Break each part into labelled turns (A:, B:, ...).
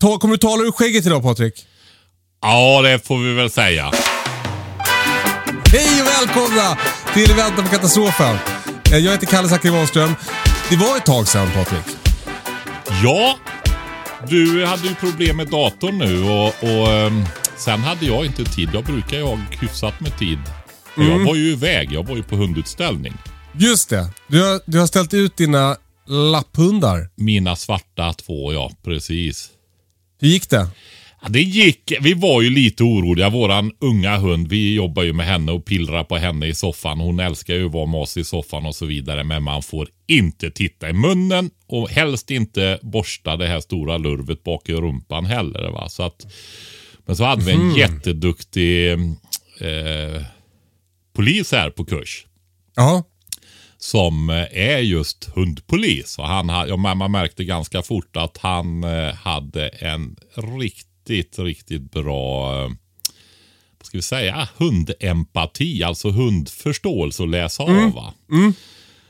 A: Ta, kommer du tala ur skägget idag Patrik?
B: Ja, det får vi väl säga.
A: Hej och välkomna till Vänta på katastrofen. Eh, Jag heter Kalle Zackari Wahlström. Det var ett tag sedan Patrik.
B: Ja, du hade ju problem med datorn nu och, och ehm, sen hade jag inte tid. Jag brukar ju ha hyfsat med tid. Och Jag var ju iväg. Jag var ju på hundutställning.
A: Just det. Du har, du har ställt ut dina lapphundar.
B: Mina svarta två, ja. Precis.
A: Hur gick det?
B: Ja, det gick. Vi var ju lite oroliga. Våran unga hund, vi jobbar ju med henne och pillrar på henne i soffan. Hon älskar ju att vara med oss i soffan och så vidare. Men man får inte titta i munnen och helst inte borsta det här stora lurvet bak i rumpan heller. Va? Så att, men så hade vi en jätteduktig eh, polis här på kurs
A: Ja.
B: Som eh, är just hundpolis. Och han, ja, man märkte ganska fort att han eh, hade en riktigt, riktigt bra eh, vad ska vi säga, hundempati, alltså hundförståelse att läsa av. Va?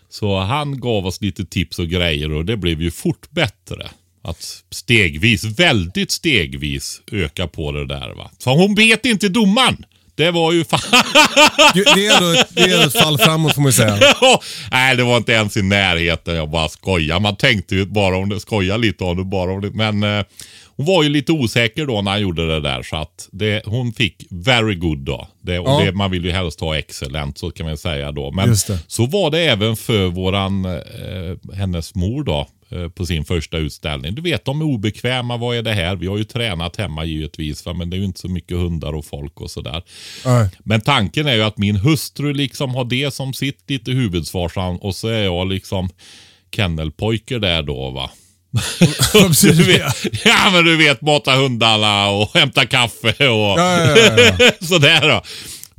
B: Så han gav oss lite tips och grejer och det blev ju fort bättre. Att stegvis, väldigt stegvis öka på det där. va. Så hon vet inte domaren. Det var ju fan...
A: Det är ändå ett, det är ett fall framåt får man ju säga.
B: Nej, det var inte ens i närheten. Jag bara skojar. Man tänkte ju bara om det, skoja lite om det bara om det. Men eh, hon var ju lite osäker då när han gjorde det där. Så att det, hon fick very good då. Det, och
A: Ja.
B: det, man vill ju helst ha excellent, så kan man säga då. Men så var det även för våran, eh, hennes mor då. Eh, På sin första utställning. Du vet, de är obekväma. Vad är det här? Vi har ju tränat hemma givetvis. Va? Men det är ju inte så mycket hundar och folk och sådär. Men tanken är ju att min hustru liksom har det som sitt lite huvudsvarsam och så är jag liksom kennelpojke där då va. Vet, ja men du vet mata hundarna och hämta kaffe och
A: ja, ja, ja.
B: sådär då.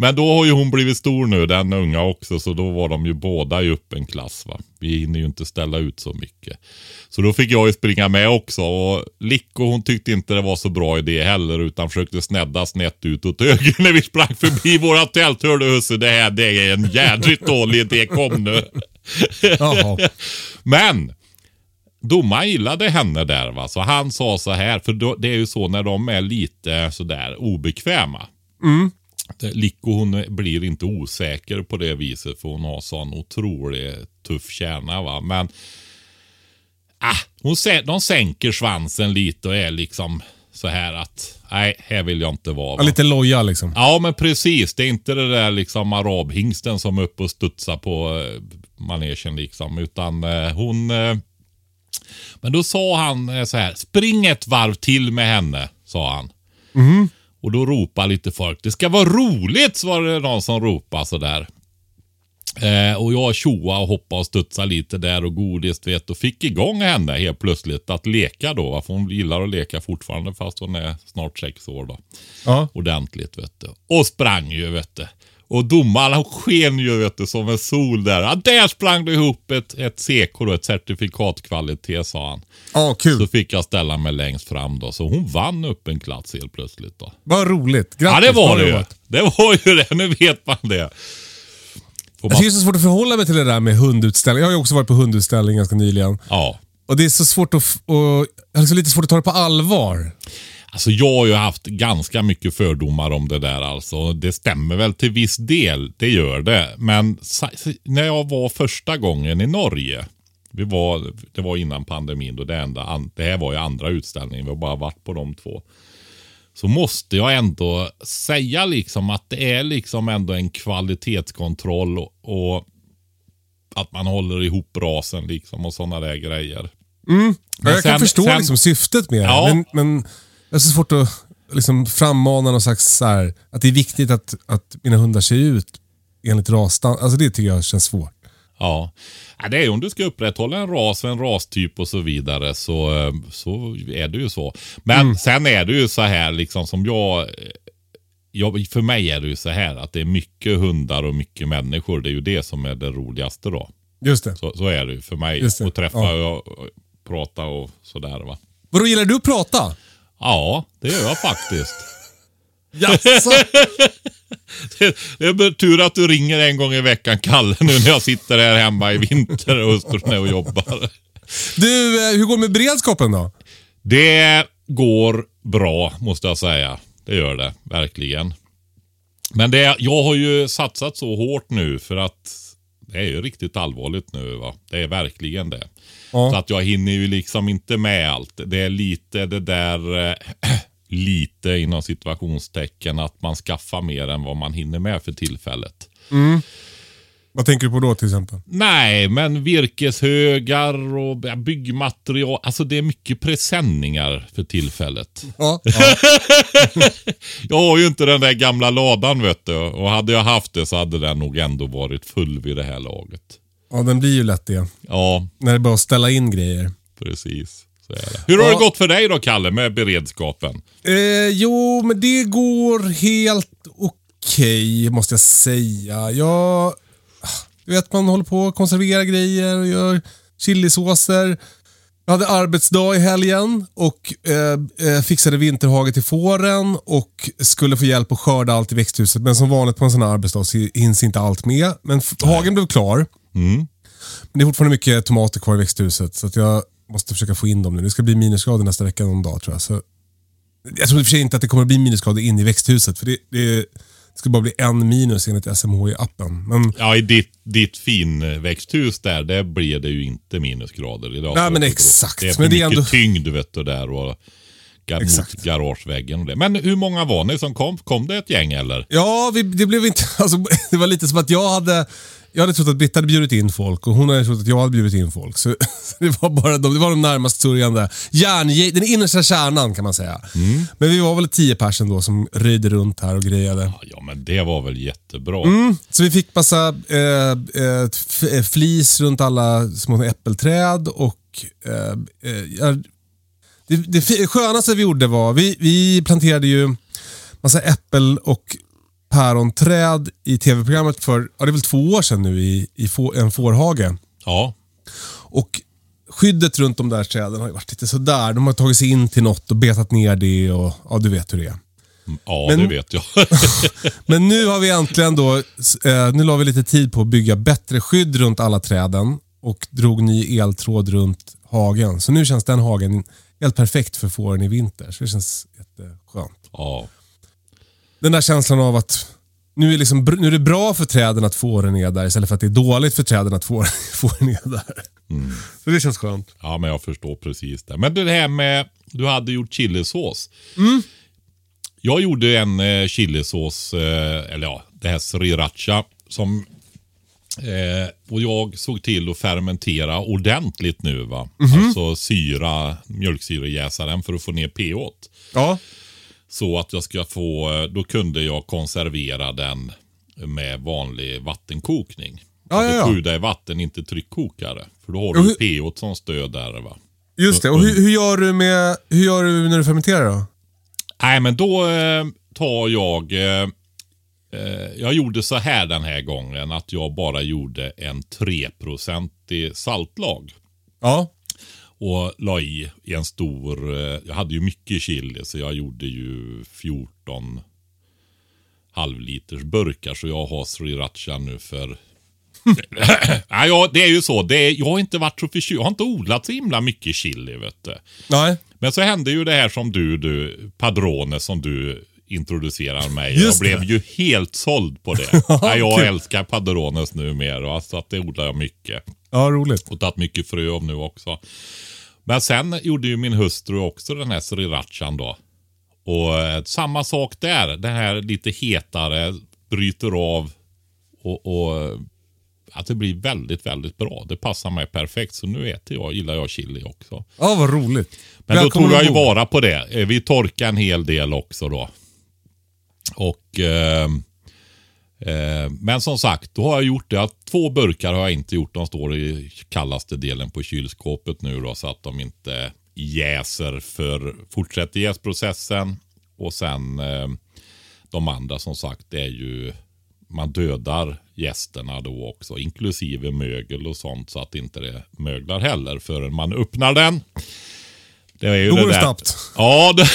B: Men då har ju hon blivit stor nu, den unga också, så då var de ju båda i öppen klass. Va? Vi hinner ju inte ställa ut så mycket. Så då fick jag ju springa med också. Och Licko hon tyckte inte det var så bra idé heller, utan försökte snedda snett ut åt höger när vi sprang förbi våra tält. Hörde husse, det här det är en jädrigt dålig idé, kom nu. Men domaren gillade henne där va, så han sa så här, för då, det är ju så när de är lite sådär obekväma. Det- Licko hon blir inte osäker på det viset för hon har sån otroligt tuff kärna va. Men ah, hon, de sänker svansen lite och är liksom så här att nej, här vill jag inte vara. Va?
A: lite loja liksom.
B: Ja, men precis. Det är inte det där liksom arabhingsten som är uppe och studsar på eh, manegen liksom. Utan eh, hon... Eh, men då sa han eh, så här. Spring ett varv till med henne, sa han. Och då ropade lite folk. Det ska vara roligt, så var det någon som ropade sådär. Eh, och jag tjoa och hoppa och studsa lite där och godis vet och fick igång henne helt plötsligt att leka då. va? För hon gillar att leka fortfarande fast hon är snart sex år då
A: Ja.
B: ordentligt vet du. Och sprang ju vet du. Och domaren sken ju vet du som en sol där. Ja, där sprang du ihop ett, ett CK då, ett certifikatkvalitet sa han.
A: Ja, kul.
B: Så fick jag ställa mig längst fram då. Så hon vann upp en klass helt plötsligt då.
A: Vad roligt. Grattis.
B: Ja det var det ju. Det var ju det. Nu vet man det.
A: Jag
B: man,
A: tycker det är så svårt att förhålla mig till det där med hundutställning. Jag har ju också varit på hundutställning ganska nyligen.
B: ja.
A: Och det är så svårt att... Och, jag liksom lite svårt att ta det på allvar.
B: Alltså jag har ju haft ganska mycket fördomar om det där alltså. Det stämmer väl till viss del, det gör det. Men när jag var första gången i Norge Vi var, det var innan pandemin då det enda, det här var ju andra utställningen. Vi har bara varit på de två. Så måste jag ändå säga liksom att det är liksom ändå en kvalitetskontroll och, och att man håller ihop rasen liksom och sådana där grejer.
A: Men jag kan
B: sen-
A: förstå
B: sen-
A: liksom syftet med
B: Ja.
A: det, men, men det är så svårt att liksom frammana någon slags så här, att det är viktigt att, att mina hundar ser ut enligt rasstand. Alltså det tycker jag känns svårt.
B: Ja. det är ju om du ska upprätthålla en ras och en rastyp och så vidare så, eh, så är det ju så. Men sen är det ju så här liksom som jag, eh, jag, för mig är det ju så här att det är mycket hundar och mycket människor. Det är ju det som är det roligaste då.
A: Just det.
B: Så, så är det ju för mig. Att träffa
A: Ja.
B: och, och prata och sådär va.
A: Vadå, gillar du att prata?
B: Ja, det gör jag faktiskt.
A: Jaså?
B: Det det är tur att du ringer en gång i veckan, Kalle, nu när jag sitter här hemma i vinter och är och jobbar.
A: Du, eh, hur går det med beredskapen då?
B: Det går bra, måste jag säga. Det gör det, verkligen. Men det, jag har ju satsat så hårt nu för att det är ju riktigt allvarligt nu. va. Det är verkligen det. Så att jag hinner ju liksom inte med allt. Det är lite det där, eh, lite inom situationstecken, att man skaffar mer än vad man hinner med för tillfället.
A: Vad tänker du på då till exempel?
B: Nej, men virkeshögar och byggmaterial. Alltså det är mycket presenningar för tillfället.
A: Ja. ja.
B: Jag har ju inte den där gamla ladan vet du. Och hade jag haft det så hade den nog ändå varit full vid det här laget.
A: Ja, den blir ju lätt det.
B: Ja,
A: När det bara att ställa in grejer.
B: precis. Så är det. Hur har
A: Ja.
B: det gått för dig då, Kalle, med beredskapen?
A: Eh, jo, men det går helt okej måste jag säga. Jag, du vet, man håller på att konservera grejer och gör chilisåser. Jag hade arbetsdag i helgen och eh, eh, fixade vinterhage till fåren och skulle få hjälp att skörda allt i växthuset. Men som vanligt på en sån här arbetsdag så hinns inte allt med. Men f- hagen blev klar.
B: Mm.
A: Men det är fortfarande mycket tomater kvar i växthuset så jag måste försöka få in dem nu. Det ska bli minusgrader nästa vecka någon dag tror jag. Så jag tror i och för sig inte att det kommer att bli minusgrader in i växthuset. För det, det, det ska bara bli en minus enligt SMHI-appen. Men
B: Ja, i ditt, ditt fin växthus där, där blir det ju inte minusgrader idag.
A: Nej, men exakt.
B: Det är
A: Men det
B: mycket
A: är ändå-
B: tyngd vet du där och gar-
A: Exakt.
B: mot garageväggen och det. Men hur många var ni som kom? Kom det ett gäng eller?
A: ja, vi, det blev inte... Alltså, det var lite som att jag hade... Jag hade trott att Britta hade bjudit in folk och hon hade trott att jag hade bjudit in folk. Så, så det var bara de, det var de närmast sörjande. Järn, den innersta kärnan kan man säga. Men vi var väl tio personer då som röjde runt här och grejade.
B: Ja, men det var väl jättebra.
A: Mm, så vi fick massa eh, eh, eh, flis runt alla små äppelträd och eh, eh, det, det skönaste vi gjorde var, vi, vi planterade ju massa äppel och päronträd i tv-programmet för, ja det är väl två år sedan nu i, i få, en fårhage.
B: Ja,
A: Och skyddet runt de där träden har ju varit lite sådär. De har tagit sig in till något och betat ner det och ja, du vet hur det är.
B: ja
A: Men-
B: det vet jag.
A: Men nu har vi äntligen då, eh, nu la vi lite tid på att bygga bättre skydd runt alla träden och drog ny eltråd runt hagen. Så nu känns den hagen helt perfekt för fåren i vinter. Så det känns jätteskönt.
B: ja.
A: Den där känslan av att nu är, liksom, nu är det bra för träden att fåren är där istället för att det är dåligt för träden att fåren, fåren är där. Så det känns skönt.
B: ja, men jag förstår precis det. Men det här med, du hade gjort chilisås. Jag gjorde en eh, chilisås, eh, eller ja, det här sriracha som Eh, och jag såg till att fermentera ordentligt nu. va. Alltså syra, mjölksyrejäsa den för att få ner pH.
A: Ja.
B: Så att jag ska få, eh, då kunde jag konservera den med vanlig vattenkokning.
A: Ja,
B: alltså
A: ja, ja.
B: sjuda i vatten, inte tryckkokare. För då har du
A: hur-
B: pH som stöd där. va.
A: Just det. Och hur, hur, gör du med, hur gör du när du fermenterar då?
B: Nej, men då eh, tar jag... Eh, eh, jag gjorde så här den här gången att jag bara gjorde en 3-procentig saltlag.
A: Ja.
B: Och la i, i en stor... Eh, jag hade ju mycket chili så jag gjorde ju 14 halvliters burkar. Så jag har sriracha nu för... Nej, ja, det är ju så. Det är, jag har inte varit så förtjust. Jag har inte odlat så himla mycket chili vet du.
A: Nej.
B: Men så hände ju det här som du, du Padrone som du introducerar mig.
A: Just
B: jag blev
A: det.
B: ju helt såld på det. ja, jag
A: Kul.
B: älskar Padrones numera, så att det odlar jag mycket.
A: Ja, roligt.
B: Och tagit mycket frö av nu också. Men sen gjorde ju min hustru också den här srirachan då. Och eh, samma sak där. Det här lite hetare, bryter av och, och eh, att det blir väldigt, väldigt bra. Det passar mig perfekt. Så nu äter jag, gillar jag chili också.
A: Ja, vad roligt.
B: Men då
A: Välkommen
B: tog jag ju vara på det. Eh, Vi torkade en hel del också då. Och eh, eh, Men som sagt, då har jag gjort det. Två burkar har jag inte gjort. De står i kallaste delen på kylskåpet nu då. Så att de inte jäser för fortsätter jäsprocessen. Och sen eh, de andra som sagt, det är ju man dödar gästerna då också, inklusive mögel och sånt så att inte det möglar heller förrän man öppnar den. Det är ju
A: Då
B: det
A: går det
B: där.
A: snabbt.
B: Ja, det,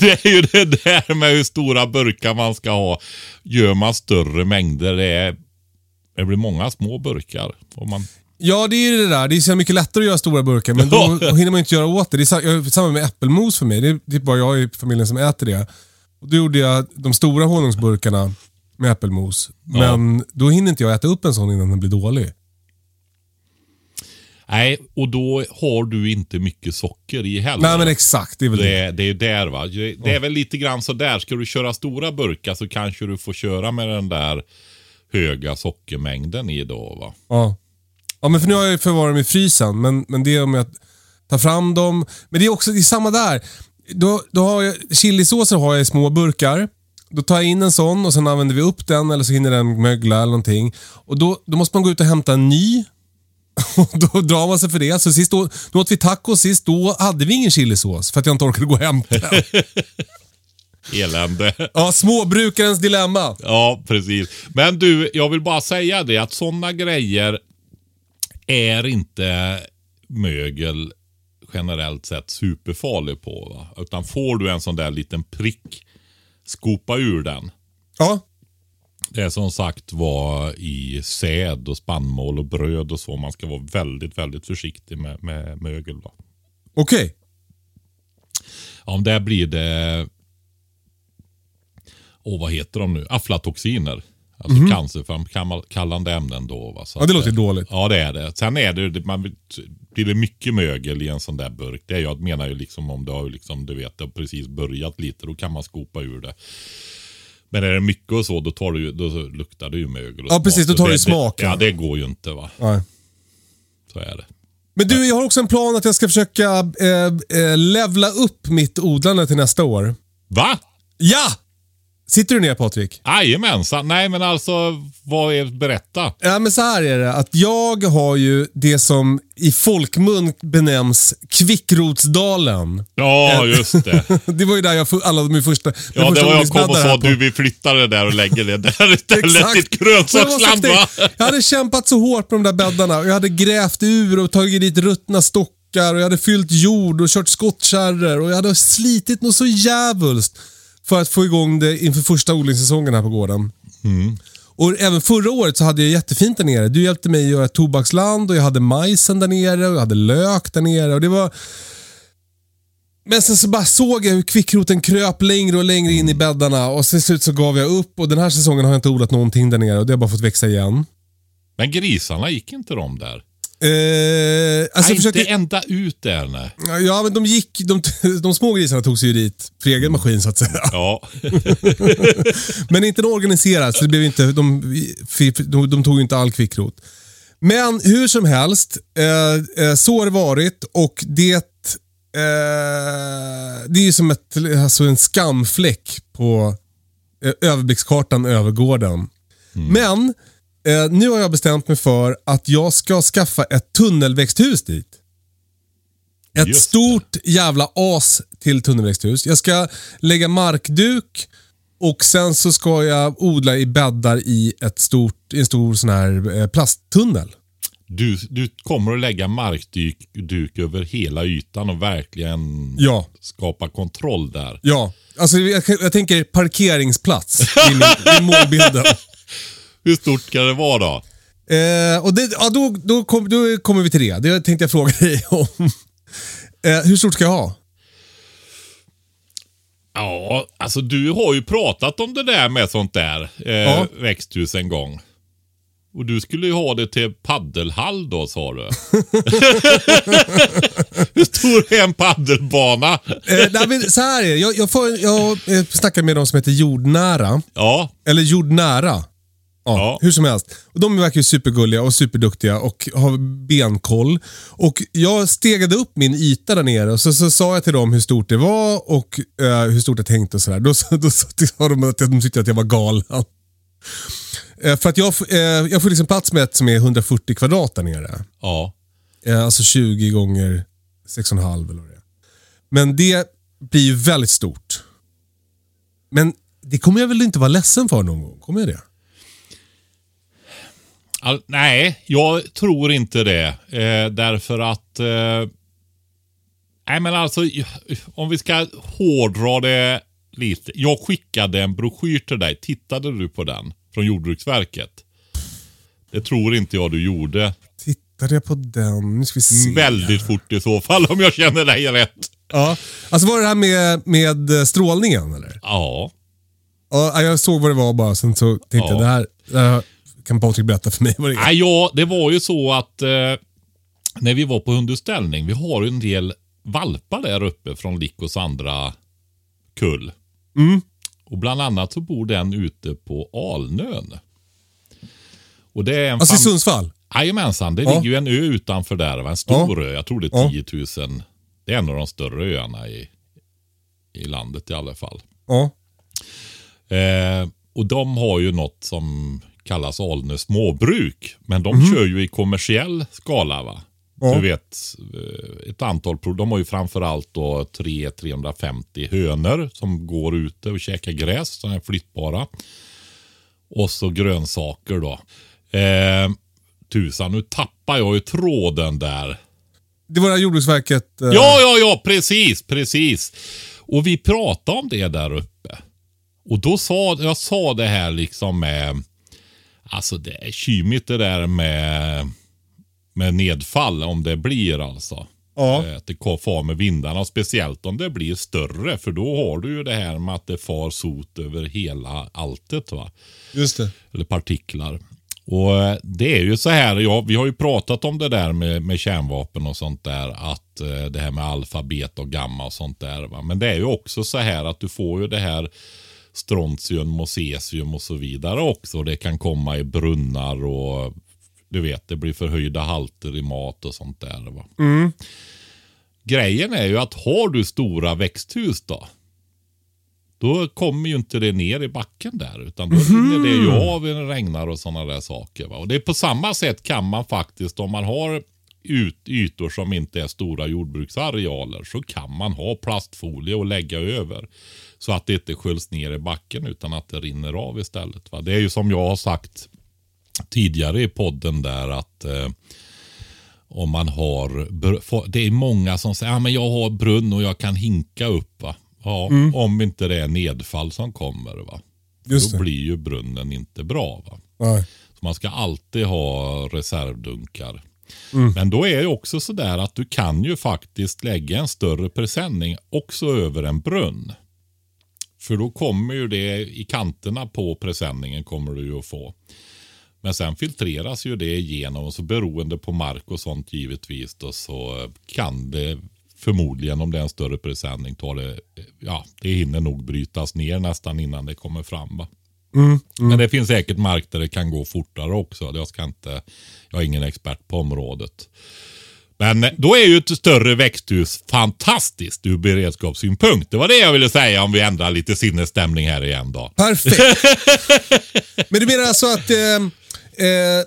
B: det är ju det där med hur stora burkar man ska ha. Gör man större mängder, det, är, det blir många små burkar. Och man,
A: Ja, det är ju det där. Det är så mycket lättare att göra stora burkar, men då, hinner man inte göra åt det. Det är samma med äppelmos för mig. Det är typ bara jag i familjen som äter det. Och då gjorde jag de stora honungsburkarna med äppelmos. Men då hinner inte jag äta upp en sån innan den blir dålig.
B: Nej, och då har du inte mycket socker i heller.
A: Nej, men exakt. Det är väl det.
B: Det, det är där va. Det är väl lite grann så där. Ska du köra stora burkar så kanske du får köra med den där höga sockermängden i då va.
A: Ja. ja, men för nu har jag förvarat dem i frysen, men, men det är om jag tar fram dem. Men det är också det är samma där. Då, då har jag, chilisåser har jag i små burkar. Då tar jag in en sån och sen använder vi upp den eller så hinner den mögla eller någonting. Och då, då måste man gå ut och hämta en ny. Och då drar man sig för det. Så sist då, då åt vi tacos sist, då hade vi ingen chilisås för att jag inte orkade gå den.
B: Elände.
A: Ja, småbrukarens dilemma.
B: Ja, precis. Men du, jag vill bara säga det att sådana grejer är inte mögel generellt sett superfarlig på. Va? Utan får du en sån där liten prick, skopa ur den.
A: Ja,
B: Det är som sagt var i säd och spannmål och bröd och så. Man ska vara väldigt, väldigt försiktig med, med mögel.
A: Okej.
B: Om det blir det, åh vad heter de nu, aflatoxiner. Alltså cancerframkallande ämnen då. Va? Så.
A: Ja, det låter
B: eh,
A: dåligt.
B: Ja det är det. Sen är det, man, blir det mycket mögel i en sån där burk. Det är, jag menar ju liksom om det har liksom, du vet, det har precis börjat lite, då kan man skopa ur det. Men är det mycket och så, då, tar du, då luktar det ju mögel. och
A: Ja, precis, då tar
B: det,
A: det smak,
B: Det,
A: ja.
B: ja, det går ju inte va.
A: Nej.
B: Så är det.
A: Men du, jag har också en plan att jag ska försöka eh, eh, levla upp mitt odlande till nästa år.
B: Va?
A: Ja! Sitter du ner Patrik?
B: Jajamensan. Nej men alltså, vad är, berätta.
A: Ja, men så här är det. Att jag har ju det som i folkmun benämns Kvickrotsdalen.
B: Ja, just det.
A: Det var ju där jag alla de första
B: Ja,
A: de
B: det
A: första
B: var jag kom och sa du vi flyttar det där och lägger det där istället. Ditt grönsaksland va?
A: Jag hade kämpat så hårt på de där bäddarna. och Jag hade grävt ur och tagit dit ruttna stockar och jag hade fyllt jord och kört skottkärror och jag hade slitit något så djävulskt för att få igång det inför första odlingssäsongen här på gården. Och även förra året så hade jag jättefint där nere. Du hjälpte mig att göra tobaksland och jag hade majsen där nere och jag hade lök där nere. Och det var... Men sen så bara såg jag hur kvickroten kröp längre och längre in i bäddarna och till slut så gav jag upp och den här säsongen har jag inte odlat någonting där nere och det har bara fått växa igen.
B: Men grisarna gick inte de där?
A: Eh, alltså
B: nej,
A: försöker,
B: inte ända ut där nej.
A: Ja, men de gick, de, de små grisarna tog sig ju dit för egen maskin så att säga.
B: Ja.
A: Men inte organiserat, så det blev inte, de, de, de tog ju inte all kvickrot. Men hur som helst, eh, eh, så har det varit och det, eh, det är ju som ett, alltså en skamfläck på eh, överblickskartan över gården. Men eh, nu har jag bestämt mig för att jag ska skaffa ett tunnelväxthus dit. Ett
B: Just det.
A: stort jävla as till tunnelväxthus. Jag ska lägga markduk och sen så ska jag odla i bäddar i ett stort, i en stor sån här eh, plasttunnel.
B: Du, du kommer att lägga markduk duk över hela ytan och verkligen
A: Ja.
B: skapa kontroll där.
A: Ja, alltså jag, jag tänker parkeringsplats i, min, i målbilden.
B: Hur stort ska det vara då?
A: Eh, och det, ja, då, då, kom, då kommer vi till det. Det tänkte jag fråga dig om. Eh, hur stort ska jag ha?
B: Ja, alltså du har ju pratat om det där med sånt där eh,
A: Ja.
B: växthus en gång. Och du skulle ju ha det till paddelhall då sa du. Hur stor är en paddelbana?
A: Eh, nej, men så här är det. Jag, jag, får, jag eh, snackade med de som heter Jordnära.
B: Ja,
A: Eller Jordnära. Ja,
B: Ja.
A: Hur som helst. De verkar ju supergulliga och superduktiga och har benkoll. Och jag stegade upp min yta där nere och så, så sa jag till dem hur stort det var och eh, hur stort jag tänkte och sådär. Då, då sa de att de tyckte att jag var galen. Eh, för att jag, eh, jag får liksom plats med ett som är 140 kvadrat där nere.
B: ja.
A: Eh, alltså 20 gånger 6,5 eller vad det är. Men det blir ju väldigt stort. Men det kommer jag väl inte vara ledsen för någon gång? Kommer jag det?
B: All, nej, jag tror inte det. Eh, därför att... Eh, nej, men alltså om vi ska hårdra det lite. Jag skickade en broschyr till dig. Tittade du på den? Från Jordbruksverket. Det tror inte jag du gjorde.
A: Tittade jag på den? Nu ska vi se.
B: Väldigt fort i så fall om jag känner dig rätt.
A: Ja. Alltså var det det här med, med eh, strålningen eller?
B: Ja.
A: Ja, jag såg vad det var bara, sen så tänkte
B: Ja.
A: jag det här, det här kan Patrik berätta för mig vad det är.
B: Nej, ja, det var ju så att eh, när vi var på hundutställning, vi har ju en del valpar där uppe från Likos andra kull. Och bland annat så bor den ute på Alnön. Och det är en
A: Alltså i Sundsvall?
B: Jajamensan, det
A: Ja.
B: ligger ju en ö utanför där. En stor
A: Ja.
B: ö. Jag tror det är 10 000. Det är en av de större öarna i, i landet i alla fall.
A: Ja.
B: Eh, och de har ju något som kallas Alnö småbruk. Men de kör ju i kommersiell skala. va?
A: Ja.
B: Du vet, eh, ett antal pro- De har ju framförallt då 3-350 hönor som går ute och käkar gräs, som är flyttbara. Och så grönsaker då. Eh, tusan, nu tappar jag ju tråden där.
A: Det var det här Jordbruksverket. eh,
B: Ja, ja, ja, precis, precis. Och vi pratade om det där uppe. Och då sa jag sa det här liksom med, alltså det är kymigt det där med, med nedfall om det blir alltså.
A: Ja.
B: Eh, Att det far med vindarna, och speciellt om det blir större. För då har du ju det här med att det far sot över hela alltet. va
A: Just det.
B: eller partiklar. Och eh, Det är ju så här, ja, vi har ju pratat om det där med, med kärnvapen och sånt där. Att eh, Det här med alfabet och gamma och sånt där. Va? Men det är ju också så här att du får ju det här strontium och cesium och så vidare också. Det kan komma i brunnar och du vet, det blir förhöjda halter i mat och sånt där. Va? Grejen är ju att har du stora växthus då. Då kommer ju inte det ner i backen där. Utan då rinner det ju av när det regnar och sådana där saker. Va? Och det är på samma sätt kan man faktiskt om man har ut, ytor som inte är stora jordbruksarealer så kan man ha plastfolie och lägga över. Så att det inte sköljs ner i backen utan att det rinner av istället. Va? Det är ju som jag har sagt tidigare i podden där att eh, om man har, det är många som säger att ah, jag har brunn och jag kan hinka upp. Va? Ja, Om inte det är nedfall som kommer. Va?
A: Just
B: Då
A: det.
B: blir ju brunnen inte bra. Va?
A: Nej.
B: Så man ska alltid ha reservdunkar. Men då är det också sådär att du kan ju faktiskt lägga en större presenning också över en brunn. För då kommer ju det i kanterna på presenningen kommer du ju att få. Men sen filtreras ju det igenom och så beroende på mark och sånt givetvis då så kan det förmodligen om det är en större presenning tar det, ja det hinner nog brytas ner nästan innan det kommer fram va. Men det finns säkert mark där det kan gå fortare också. Jag, ska inte, jag är ingen expert på området. Men eh, då är ju ett större växthus fantastiskt ur beredskapssynpunkt. Det var det jag ville säga om vi ändrar lite sinnesstämning här igen då.
A: Perfekt. Men du menar alltså att eh, eh,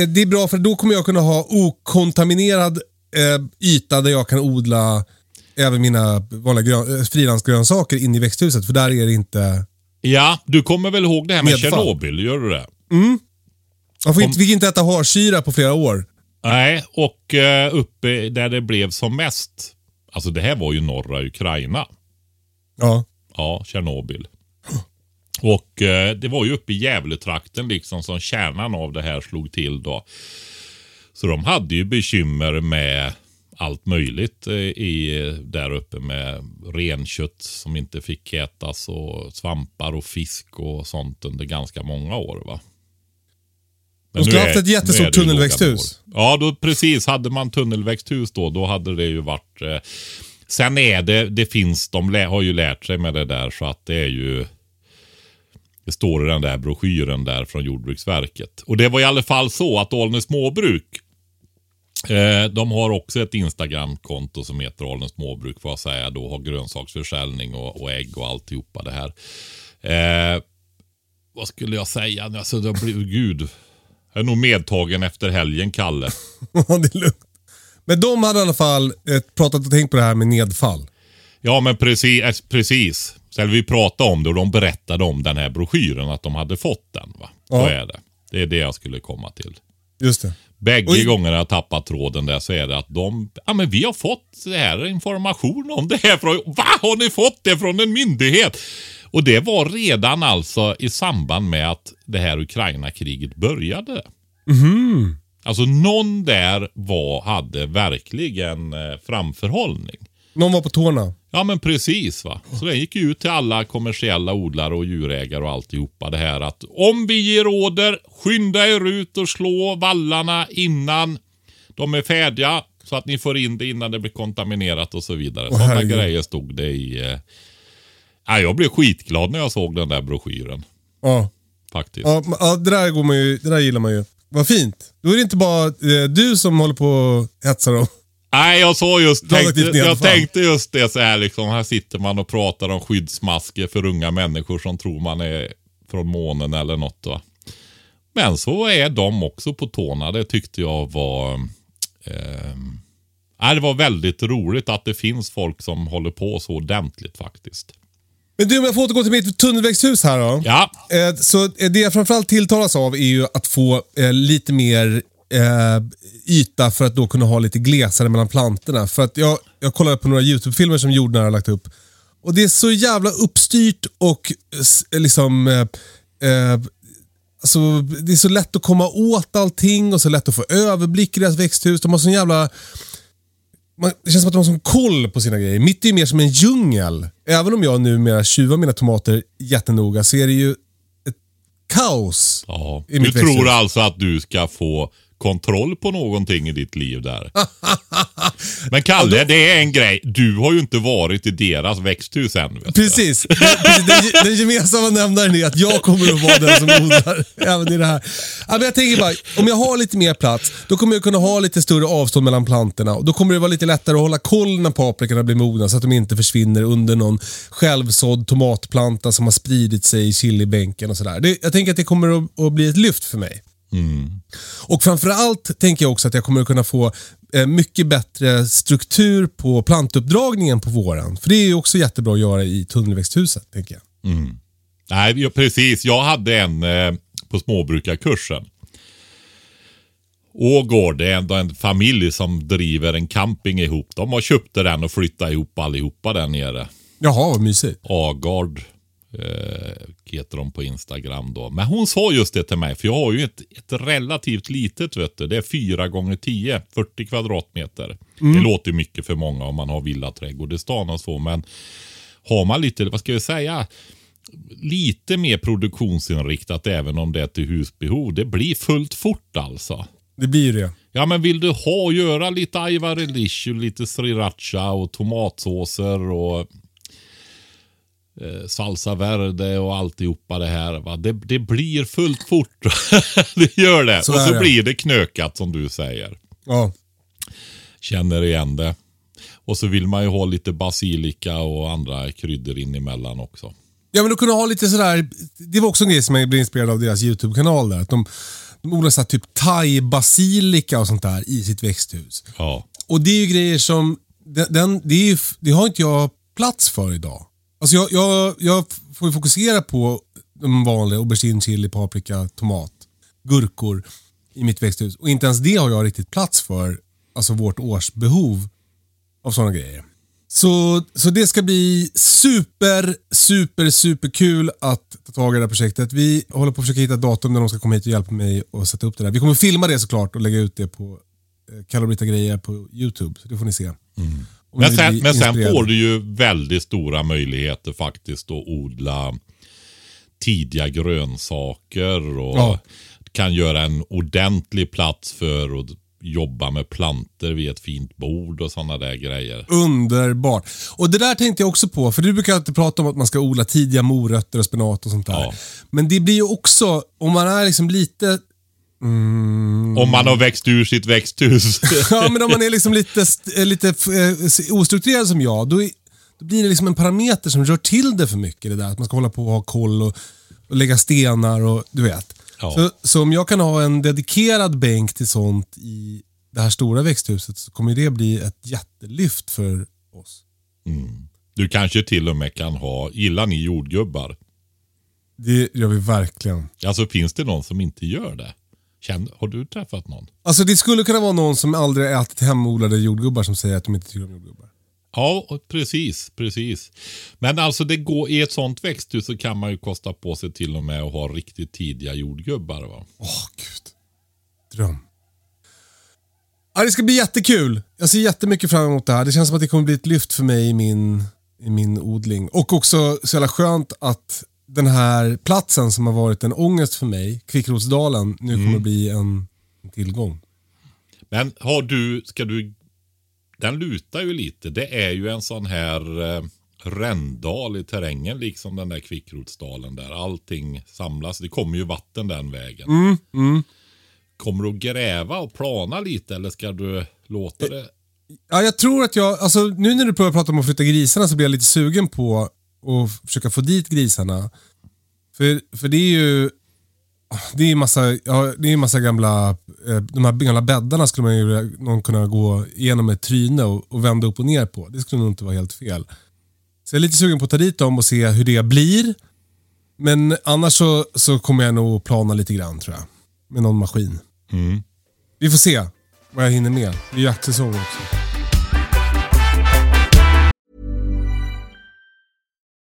A: eh, det är bra för då kommer jag kunna ha okontaminerad eh, yta där jag kan odla även mina vanliga grön, eh, frilansgrönsaker in i växthuset. För där är det inte...
B: Ja, du kommer väl ihåg det här med. Tjernobyl? Gör du det?
A: Man får inte, fick inte äta harsyra på flera år.
B: Nej, och eh, uppe där det blev som mest. Alltså det här var ju norra Ukraina.
A: Ja.
B: Ja, Tjernobyl. Och eh, det var ju uppe i Gävletrakten liksom som kärnan av det här slog till då. Så de hade ju bekymmer med allt möjligt eh, i, där uppe med renkött som inte fick ätas och svampar och fisk och sånt under ganska många år. va.
A: De skulle haft ett jättestort tunnelväxthus.
B: Ja, då, precis. Hade man tunnelväxthus då, då hade det ju varit... Eh, sen är det, det finns, de har ju lärt sig med det där så att det är ju... Det står i den där broschyren där från Jordbruksverket. Och det var i alla fall så att Alnö småbruk Eh, de har också ett Instagram-konto som heter Alnö småbruk får jag säga. Då har grönsaksförsäljning och, och ägg och alltihopa det här. Eh, vad skulle jag säga? Alltså, det blir, gud. Jag är nog medtagen efter helgen, Kalle.
A: Ja, det är lugnt. Men de hade i alla fall eh, pratat och tänkt på det här med nedfall.
B: Ja, men precis. eh, precis. Sen vi pratade om det och de berättade om den här broschyren, att de hade fått den. Va? Så
A: Ja.
B: är det. Det är det jag skulle komma till.
A: Just det.
B: Bägge
A: Oj.
B: gångerna jag tappat tråden där så är det att de, ja men vi har fått det här information om det här från, va har ni fått det från en myndighet? Och det var redan alltså i samband med att det här Ukraina-kriget började. Alltså någon där var, hade verkligen eh, framförhållning.
A: Någon var på tårna.
B: Ja men precis va. Så den gick ju ut till alla kommersiella odlare och djurägare och alltihopa det här att om vi ger order, skynda er ut och slå vallarna innan de är färdiga. Så att ni får in det innan det blir kontaminerat och så vidare.
A: Åh,
B: Sådana
A: herregud.
B: grejer stod det i. Eh... Ja, jag blev skitglad när jag såg den där broschyren.
A: Ja.
B: Faktiskt.
A: Ja, ja det, där går man ju, det där gillar man ju. Vad fint. Då är det inte bara eh, du som håller på och hetsar dem.
B: Nej, jag sa just, tänkte, jag tänkte just det så här liksom. Här sitter man och pratar om skyddsmasker för unga människor som tror man är från månen eller något. Va? Men så är de också på tårna. Det tyckte jag var... Eh, det var väldigt roligt att det finns folk som håller på så ordentligt faktiskt.
A: Men du, om jag får återgå till mitt tunnelväxthus här då.
B: Ja,
A: Eh, Så eh, det jag framförallt tilltalas av är ju att få eh, lite mer yta för att då kunna ha lite glesare mellan plantorna. För att jag, jag kollade på några YouTube-filmer som Jordnära har lagt upp. Och det är så jävla uppstyrt och liksom... Eh, alltså, det är så lätt att komma åt allting och så lätt att få överblick i deras växthus. De har sån jävla... Man, det känns som att de har sån koll på sina grejer. Mitt är ju mer som en djungel. Även om jag numera tjuvar mina tomater jättenoga så är det ju ett kaos.
B: ja.
A: I
B: Du
A: mitt
B: tror
A: växthus.
B: alltså att du ska få kontroll på någonting i ditt liv där. Men Kalle, det är en grej. Du har ju inte varit i deras växthus än.
A: Precis. Den. Den, den gemensamma nämnaren är att jag kommer att vara den som odlar även i det här. Ja, men jag tänker bara, om jag har lite mer plats, då kommer jag kunna ha lite större avstånd mellan plantorna. Då kommer det vara lite lättare att hålla koll när paprikorna blir mogna så att de inte försvinner under någon självsådd tomatplanta som har spridit sig i chilibänken och sådär. Jag tänker att det kommer att, att bli ett lyft för mig. Och framförallt tänker jag också att jag kommer att kunna få eh, mycket bättre struktur på plantuppdragningen på våren. För det är ju också jättebra att göra i tunnelväxthuset, tänker jag.
B: Nej, ja, precis. Jag hade en eh, på småbrukarkursen. Ågård, det är ändå en familj som driver en camping ihop. De har köpt den och flyttat ihop allihopa där nere.
A: Jaha, vad mysigt.
B: Agard eh, heter de på Instagram då. Men hon sa just det till mig, för jag har ju ett, ett relativt litet, vet du. Det är 4 gånger 10 40 kvadratmeter. Det låter mycket för många om man har villaträdgård i stan och så, men har man lite, vad ska jag säga, lite mer produktionsinriktat även om det är till husbehov. Det blir fullt fort alltså.
A: Det blir ju det.
B: Ja, men vill du ha och göra lite och lite sriracha och tomatsåser och eh, salsa verde och alltihopa det här. Va? Det, det blir fullt fort. det gör det.
A: Så
B: och så
A: det.
B: blir det knökat som du säger.
A: Ja.
B: Känner igen det. Och så vill man ju ha lite basilika och andra kryddor in emellan också.
A: Ja, men att kunna ha lite sådär, det var också en grej som jag blev inspirerad av deras YouTube-kanal där. Att de, de odlar såhär typ thai-basilika och sånt där i sitt växthus.
B: Ja.
A: Och det är ju grejer som, den, den, det, ju, det har inte jag plats för idag. Alltså jag, jag, jag får ju fokusera på de vanliga aubergine, chili, paprika, tomat, gurkor i mitt växthus. Och inte ens det har jag riktigt plats för, alltså vårt årsbehov av sådana grejer. Så, så det ska bli super, super, super kul att ta tag i det här projektet. Vi håller på att försöka hitta ett datum när de ska komma hit och hjälpa mig att sätta upp det där. Vi kommer filma det såklart och lägga ut det på eh, Kalle och Britta grejer på YouTube. Så det får ni se. Mm.
B: Men sen, men sen får du ju väldigt stora möjligheter faktiskt att odla tidiga grönsaker och
A: Ja.
B: kan göra en ordentlig plats för att jobba med planter vid ett fint bord och sådana där grejer.
A: Underbart. Och det där tänkte jag också på, för du brukar alltid prata om att man ska odla tidiga morötter och spenat och sånt där.
B: Ja.
A: Men det blir ju också, om man är liksom lite
B: Om man har växt ur sitt växthus.
A: Ja, men om man är liksom lite, eh, lite eh, ostrukturerad som jag, då, är, då blir det liksom en parameter som rör till det för mycket. Det där att man ska hålla på och ha koll och, och lägga stenar och du vet.
B: Ja.
A: Så, så om jag kan ha en dedikerad bänk till sånt i det här stora växthuset så kommer det bli ett jättelyft för oss.
B: Du kanske till och med kan ha, gillar ni jordgubbar?
A: Det gör vi verkligen.
B: Alltså finns det någon som inte gör det? Känn, har du träffat någon?
A: Alltså det skulle kunna vara någon som aldrig ätit hemodlade jordgubbar som säger att de inte tycker om jordgubbar.
B: Ja, precis, precis. Men alltså det går, i ett sånt växthus så kan man ju kosta på sig till och med att ha riktigt tidiga jordgubbar.
A: Åh, gud. Dröm. Ja, det ska bli jättekul. Jag ser jättemycket fram emot det här. Det känns som att det kommer bli ett lyft för mig i min, i min odling. Och också så jävla skönt att den här platsen som har varit en ångest för mig, Kvickrotsdalen, nu kommer bli en, tillgång.
B: Men har du, ska du, den lutar ju lite. Det är ju en sån här eh, rändal i terrängen liksom den där Kvickrotsdalen där. Allting samlas. Det kommer ju vatten den vägen. Kommer du att gräva och plana lite eller ska du låta det?
A: Ja, jag tror att jag, alltså nu när du börjar prata om att flytta grisarna så blir jag lite sugen på att försöka få dit grisarna. För, för det är ju det är massa, ja, det är massa gamla, eh, de här gamla bäddarna skulle man ju någon kunna gå igenom med ett tryne och, och vända upp och ner på. Det skulle nog inte vara helt fel. Så jag är lite sugen på att ta dit dem och se hur det blir. Men annars så, så kommer jag nog plana lite grann tror jag. Med någon maskin. Vi får se vad jag hinner med. Det är ju jaktsäsong också.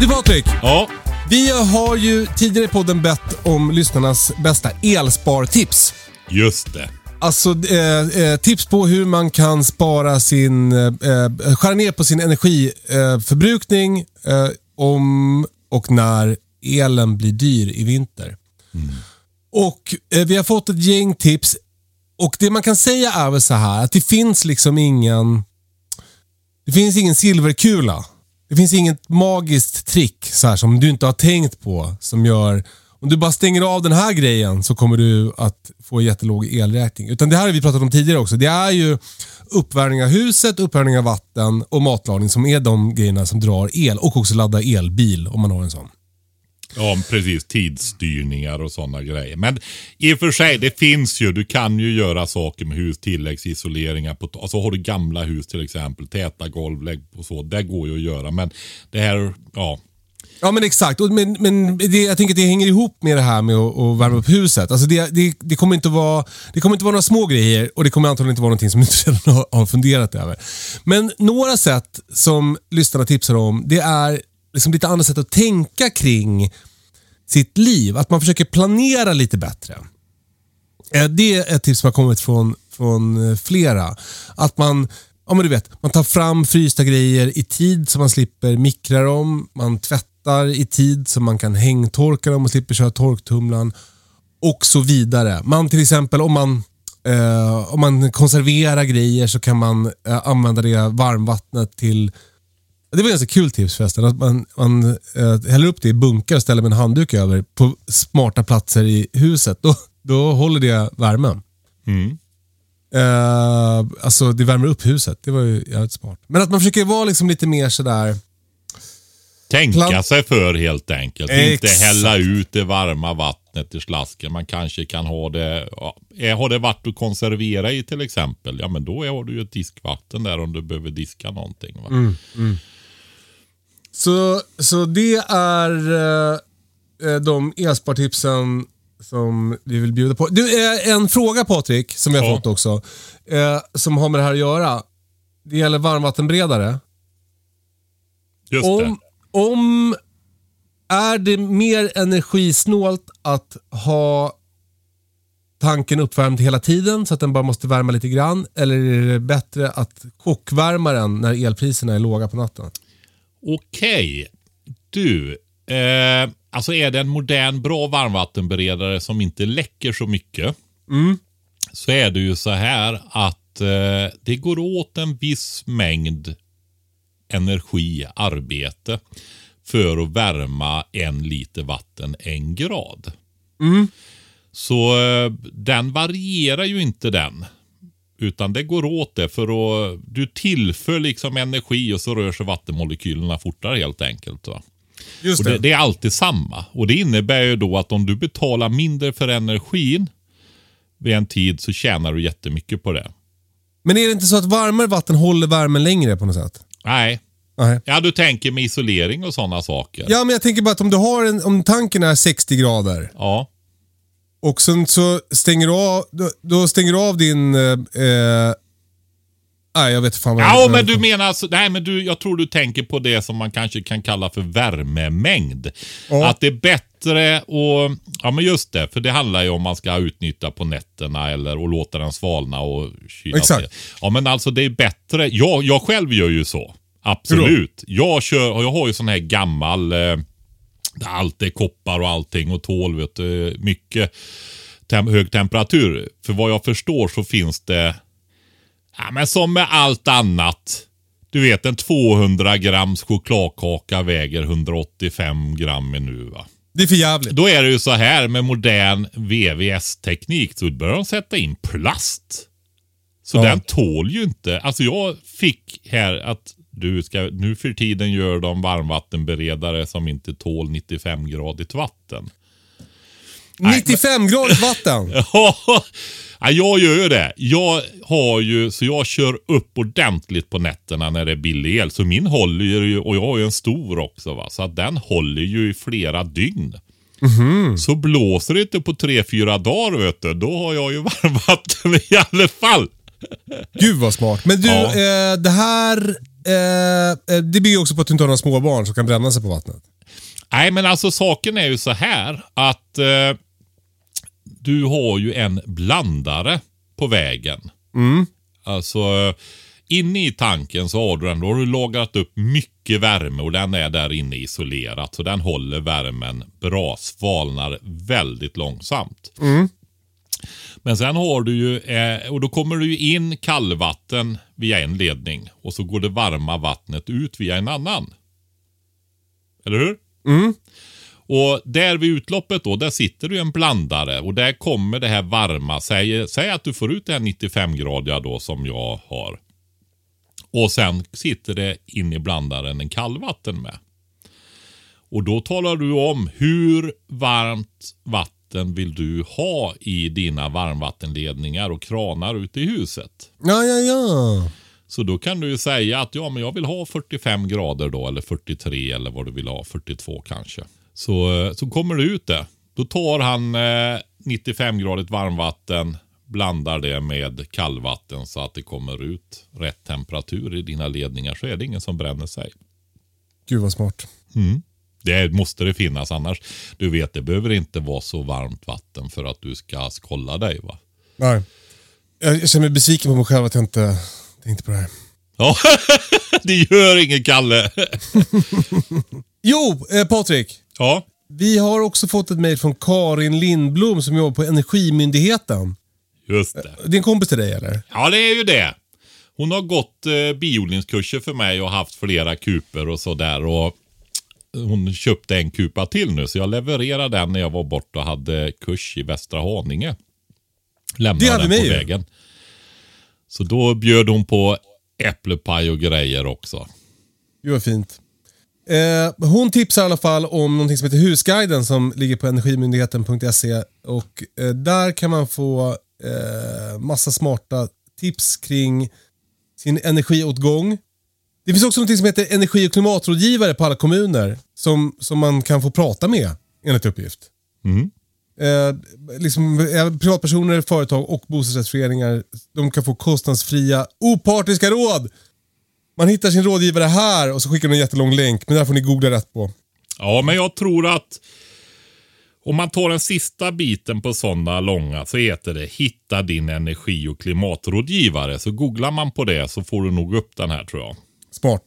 A: Du Patrik,
B: Ja,
A: vi har ju tidigare i podden bett om lyssnarnas bästa elspartips.
B: just det.
A: Alltså eh, eh, tips på hur man kan spara sin, eh, eh, skära ner på sin energiförbrukning eh, om och när elen blir dyr i vinter. Och eh, Vi har fått ett gäng tips och det man kan säga är väl så här att det finns liksom ingen det finns ingen silverkula. Det finns inget magiskt trick så här, som du inte har tänkt på som gör om du bara stänger av den här grejen så kommer du att få jättelåg elräkning. Utan det här har vi pratat om tidigare också. Det är ju uppvärmning av huset, uppvärmning av vatten och matlagning som är de grejerna som drar el. Och också ladda elbil om man har en sån.
B: Ja, precis. Tidsstyrningar och sådana grejer. Men i och för sig, det finns ju. Du kan ju göra saker med hus, tilläggsisoleringar. På, alltså har du gamla hus till exempel, täta golv, lägg och så. Det går ju att göra. Men det här, ja.
A: Ja men exakt, och, men, men det, jag tänker att det hänger ihop med det här med att, att värma upp huset. Alltså det, det, det, kommer inte vara, det kommer inte vara några små grejer och det kommer antagligen inte vara någonting som du inte redan har, har funderat över. Men några sätt som lyssnarna tipsar om, det är liksom lite andra sätt att tänka kring sitt liv. Att man försöker planera lite bättre. Eh, det är ett tips som har kommit från, från eh, flera. Att man, ja men du vet, man tar fram frysta grejer i tid så man slipper mikra dem. Man tvättar i tid så man kan hängtorka dem och slipper köra torktumlaren. Och så vidare. Man till exempel om man, eh, om man konserverar grejer så kan man eh, använda det varmvattnet till det var ganska kul tips förresten. Att man, man eh, häller upp det i bunkar och ställer med en handduk över på smarta platser i huset. Då, då håller det värmen.
B: Mm.
A: Eh, alltså det värmer upp huset. Det var ju jävligt smart. Men att man försöker vara liksom lite mer sådär...
B: Tänka
A: Plan-
B: sig för helt enkelt. Inte
A: Exakt.
B: hälla ut det varma vattnet i slasken. Man kanske kan ha det, ja, är- har det varit att konservera i till exempel, ja men då har du ju ett diskvatten där om du behöver diska någonting. Va?
A: Så, så det är eh, eh, de elspartipsen som vi vill bjuda på. Du, eh, en fråga Patrik, som vi har
B: Ja.
A: fått också. Eh, som har med det här att göra. Det gäller varmvattenberedare.
B: Just det.
A: Om, om är det mer energisnålt att ha tanken uppvärmd hela tiden så att den bara måste värma lite grann? Eller är det bättre att chockvärma den när elpriserna är låga på natten?
B: Okej. Du, eh, alltså är det en modern bra varmvattenberedare som inte läcker så mycket. Så är det ju så här att eh, det går åt en viss mängd energi, arbete för att värma en liter vatten en grad. Så eh, den varierar ju inte den. Utan det går åt det för att du tillför liksom energi och så rör sig vattenmolekylerna fortare helt enkelt. Va?
A: Just
B: Och det, det är alltid samma. Och Det innebär ju då att om du betalar mindre för energin vid en tid så tjänar du jättemycket på det.
A: Men är det inte så att varmare vatten håller värmen längre på något sätt?
B: Nej.
A: Nej.
B: Ja, du tänker med isolering och sådana saker.
A: Ja, men jag tänker bara att om du har en, om tanken är 60 grader
B: Ja.
A: Och sen så stänger du av, då, då stänger du av din... Eh, eh, nej, jag vet fan vad
B: Ja,
A: jag-
B: men du menar alltså, nej men du, jag tror du tänker på det som man kanske kan kalla för värmemängd.
A: Ja.
B: Att det är bättre och, ja men just det, för det handlar ju om man ska utnyttja på nätterna eller och låta den svalna och kyla
A: Exakt.
B: ner. Ja men alltså det är bättre, jag, jag själv gör ju så. Absolut. Jag, kör, jag har ju sån här gammal, eh, allt är koppar och allting och tål vet du, mycket tem hög temperatur. För vad jag förstår så finns det Ja, men som med allt annat. Du vet en 200 grams chokladkaka väger 185 gram nu va.
A: Det är för jävligt.
B: Då är det ju så här med modern VVS-teknik så börjar de sätta in plast. Så
A: Ja.
B: den tål ju inte. Alltså jag fick här att du ska, nu för tiden gör de varmvattenberedare som inte tål 95-gradigt vatten.
A: 95 grader vatten.
B: ja, jag gör ju det. Jag har ju, så jag kör upp ordentligt på nätterna när det är billig el. Så min håller ju, och jag har ju en stor också va. Så att den håller ju i flera dygn. Så blåser det inte på tre, fyra dagar vet du. Då har jag ju varmvatten i alla fall.
A: Gud vad smart. Men du,
B: Ja.
A: eh, det här... Eh, eh, det bygger också på att du inte har några småbarn som kan bränna sig på vattnet.
B: Nej, men alltså saken är ju så här att eh, du har ju en blandare på vägen. Alltså eh, inne i tanken så har du den, då har du lagrat upp mycket värme och den är där inne isolerat. Så den håller värmen bra, svalnar väldigt långsamt. Men sen har du ju, eh, och då kommer du in kallvatten via en ledning och så går det varma vattnet ut via en annan. Eller hur? Och där vid utloppet då, där sitter du en blandare och där kommer det här varma. Säg, säg att du får ut det här 95-gradiga då som jag har. Och sen sitter det in i blandaren en kallvatten med. Och då talar du om hur varmt vatten vill du ha i dina varmvattenledningar och kranar ute i huset.
A: Ja, ja, ja.
B: Så då kan du ju säga att ja, men jag vill ha 45 grader då, eller 43 eller vad du vill ha, 42 kanske. Så, så kommer det ut det. Då tar han eh, 95-gradigt varmvatten, blandar det med kallvatten så att det kommer ut rätt temperatur i dina ledningar så är det ingen som bränner sig.
A: Gud vad smart.
B: Det måste det finnas annars. Du vet, det behöver inte vara så varmt vatten för att du ska skolla dig va?
A: Nej. Jag jag känner mig besviken på mig själv att jag inte tänkte på det här.
B: Ja, det gör ingen Kalle.
A: Jo, eh, Patrik.
B: Ja,
A: Vi har också fått ett mejl från Karin Lindblom som jobbar på Energimyndigheten.
B: just det.
A: Det är en kompis till dig eller?
B: Ja, det är ju det. Hon har gått eh, biodlingskurser för mig och haft flera kuper och sådär. Och hon köpte en kupa till nu, så jag levererade den när jag var borta och hade kurs i Västra Haninge. Lämnade
A: Det hade
B: den på vägen. Så då bjöd hon på äpplepaj och grejer också.
A: Gud vad fint. Eh, hon tipsar i alla fall om någonting som heter Husguiden som ligger på energimyndigheten.se och eh, där kan man få eh, massa smarta tips kring sin energiåtgång. Det finns också någonting som heter energi och klimatrådgivare på alla kommuner som, som man kan få prata med enligt uppgift. Eh, liksom, eh, privatpersoner, företag och bostadsrättsföreningar de kan få kostnadsfria opartiska råd man hittar sin rådgivare här och så skickar de en jättelång länk, men där får ni googla rätt på.
B: Ja, men jag tror att om man tar den sista biten på sådana långa så heter det Hitta din energi och klimatrådgivare. Så googlar man på det så får du nog upp den här tror jag.
A: Smart.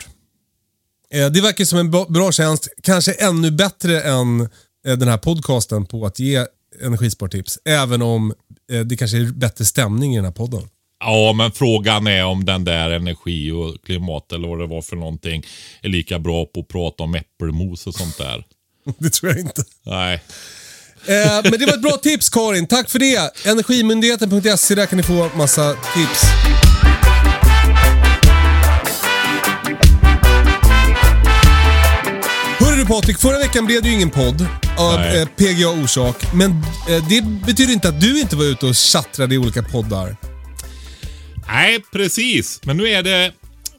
A: Eh, det verkar som en bra- tjänst, kanske ännu bättre än eh, den här podcasten på att ge energispartips. Även om eh, det kanske är bättre stämning i den här podden.
B: Ja, men frågan är om den där energi och klimat eller vad det var för någonting är lika bra på att prata om äppelmos och sånt där.
A: Det tror jag inte.
B: Nej.
A: Eh, men det var ett bra tips Karin, tack för det. Energimyndigheten.se, där kan ni få massa tips. Patrik, förra veckan blev det ju ingen podd av
B: Nej.
A: eh, PGA-orsak. Men eh, det betyder inte att du inte var ute och tjattrade i olika poddar.
B: Nej, precis. Men nu är det,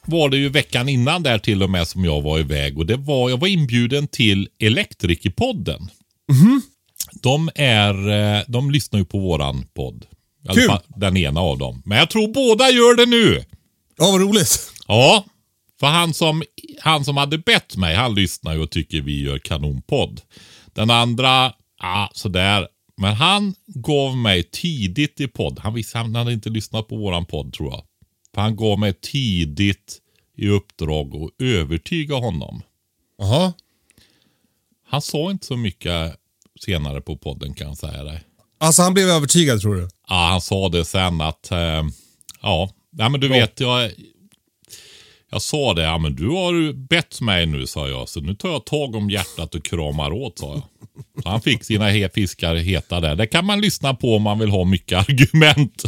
B: var det ju veckan innan där till och med som jag var iväg och det var, jag var inbjuden till Elektrikerpodden. De är, eh, de lyssnar ju på våran podd. I alla
A: Kul.
B: fall den ena av dem. Men jag tror båda gör det nu.
A: Ja, vad roligt.
B: Ja, för han som, han som hade bett mig, han lyssnar ju och tycker vi gör kanonpodd. Den andra, ja sådär. Men han gav mig tidigt i podd, han visste han hade inte lyssnat på våran podd tror jag. För han gav mig tidigt i uppdrag att övertyga honom.
A: Jaha.
B: Han sa inte så mycket senare på podden kan jag säga dig.
A: Alltså han blev övertygad tror du?
B: Ja, han sa det sen att, eh, ja, nej, men du vet, jag, jag sa det, ja men du har bett mig nu sa jag, så nu tar jag tag om hjärtat och kramar åt sa jag. Så han fick sina he fiskar heta där. Det kan man lyssna på om man vill ha mycket argument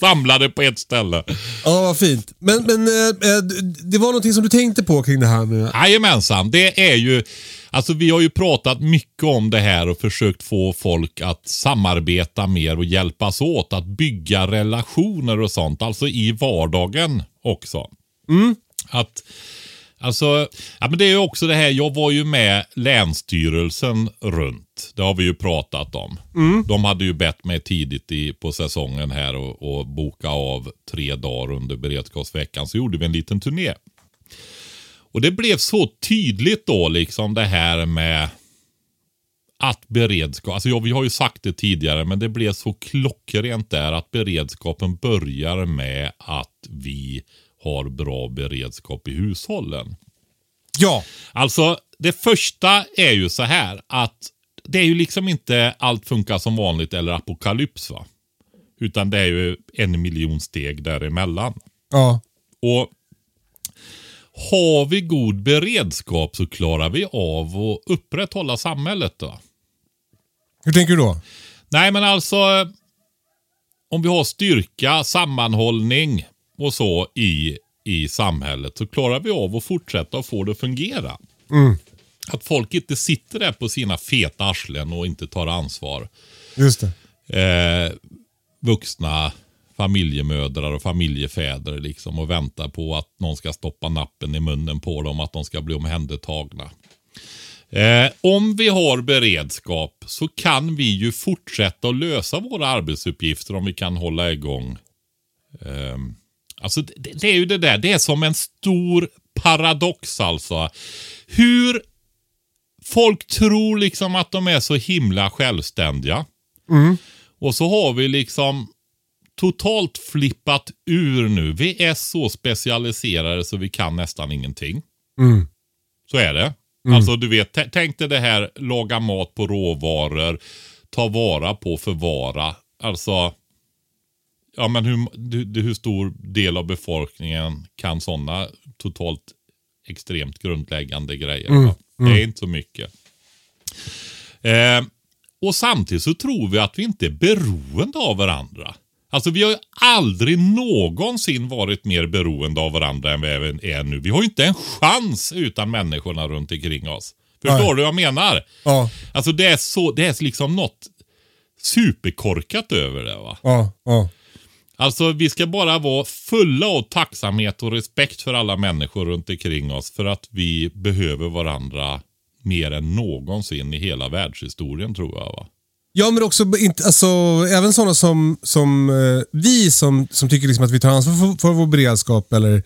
B: samlade på ett ställe.
A: Ja, vad fint. Men, men eh, eh, det var någonting som du tänkte på kring det här med...
B: Jajamensan, det är ju, alltså vi har ju pratat mycket om det här och försökt få folk att samarbeta mer och hjälpas åt att bygga relationer och sånt, alltså i vardagen också. Att, alltså, ja men det är ju också det här, jag var ju med Länsstyrelsen runt. Det har vi ju pratat om. De hade ju bett mig tidigt i, på säsongen här och, och boka av tre dagar under beredskapsveckan. Så gjorde vi en liten turné. Och det blev så tydligt då liksom det här med att beredskap, alltså ja, vi har ju sagt det tidigare, men det blev så klockrent där att beredskapen börjar med att vi har bra beredskap i hushållen.
A: Ja.
B: Alltså, det första är ju så här att det är ju liksom inte allt funkar som vanligt eller apokalyps va. Utan det är ju en miljon steg däremellan.
A: Ja.
B: Och har vi god beredskap så klarar vi av att upprätthålla samhället då.
A: Hur tänker du då?
B: Nej men alltså om vi har styrka, sammanhållning och så i, i samhället så klarar vi av att fortsätta och få det att fungera. Att folk inte sitter där på sina feta arslen och inte tar ansvar.
A: Just det.
B: Eh, vuxna familjemödrar och familjefäder liksom och väntar på att någon ska stoppa nappen i munnen på dem, att de ska bli omhändertagna. Eh, om vi har beredskap så kan vi ju fortsätta att lösa våra arbetsuppgifter om vi kan hålla igång. Eh, alltså det, det, är ju det där, det är som en stor paradox alltså. Hur folk tror liksom att de är så himla självständiga. Och så har vi liksom totalt flippat ur nu. Vi är så specialiserade så vi kan nästan ingenting.
A: Mm.
B: Så är det. Alltså du vet, tänk dig det här laga mat på råvaror, ta vara på, förvara. Alltså, ja men hur, hur, hur stor del av befolkningen kan sådana totalt extremt grundläggande grejer? va? Det är inte så mycket. Eh, och samtidigt så tror vi att vi inte är beroende av varandra. Alltså vi har ju aldrig någonsin varit mer beroende av varandra än vi är nu. Vi har ju inte en chans utan människorna runt omkring oss. Förstår
A: Nej.
B: du vad jag menar?
A: Ja,
B: Alltså det är, så, det är liksom något superkorkat över det va.
A: ja, ja.
B: Alltså vi ska bara vara fulla av tacksamhet och respekt för alla människor runt omkring oss. För att vi behöver varandra mer än någonsin i hela världshistorien tror jag va.
A: Ja, men också inte, alltså, även sådana som, som eh, vi som, som tycker liksom att vi tar ansvar för, för vår beredskap eller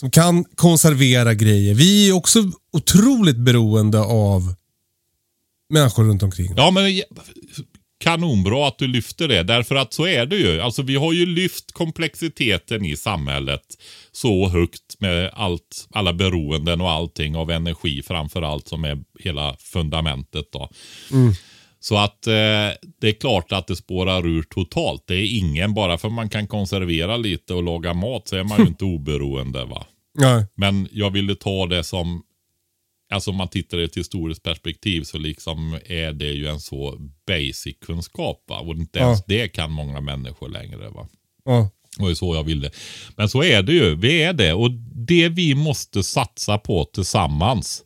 A: som kan konservera grejer. Vi är också otroligt beroende av människor runt omkring.
B: Ja, men kanonbra att du lyfter det. Därför att så är det ju. Alltså vi har ju lyft komplexiteten i samhället så högt med allt, alla beroenden och allting av energi framför allt som är hela fundamentet då. Så att eh, det är klart att det spårar ur totalt. Det är ingen, bara för man kan konservera lite och laga mat så är man ju inte oberoende va.
A: Nej.
B: Men jag ville ta det som, alltså om man tittar i ett historiskt perspektiv så liksom är det ju en så basic kunskap va. Och inte ens det kan många människor längre va.
A: Ja.
B: Det var ju så jag ville. Men så är det ju. Vi är det. Och det vi måste satsa på tillsammans.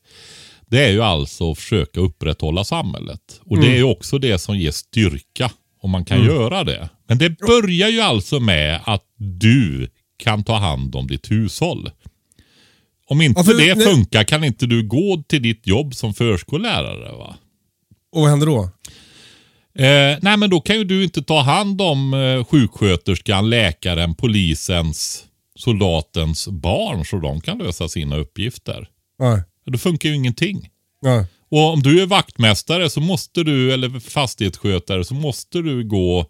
B: Det är ju alltså att försöka upprätthålla samhället. Och det är ju också det som ger styrka. Om man kan göra det. Men det börjar ju alltså med att du kan ta hand om ditt hushåll. Om inte
A: Ja,
B: det
A: nej.
B: funkar kan inte du gå till ditt jobb som förskollärare. va?
A: Och vad händer då?
B: Eh, nej men då kan ju du inte ta hand om eh, sjuksköterskan, läkaren, polisens, soldatens barn så de kan lösa sina uppgifter.
A: Nej.
B: Då funkar ju ingenting.
A: Nej.
B: Och om du är vaktmästare så måste du, eller fastighetsskötare, så måste du gå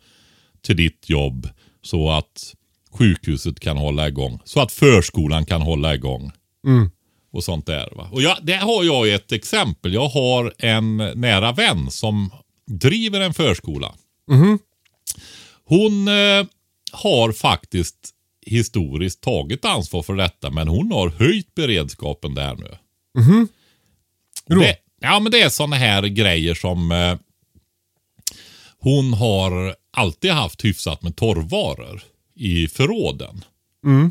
B: till ditt jobb så att sjukhuset kan hålla igång. Så att förskolan kan hålla igång. Och sånt där. Va? Och jag, där har jag ett exempel. Jag har en nära vän som driver en förskola. Hon eh, har faktiskt historiskt tagit ansvar för detta men hon har höjt beredskapen där nu.
A: Hur då?
B: Det, ja, men det är sådana här grejer som eh, hon har alltid haft hyfsat med torrvaror i förråden.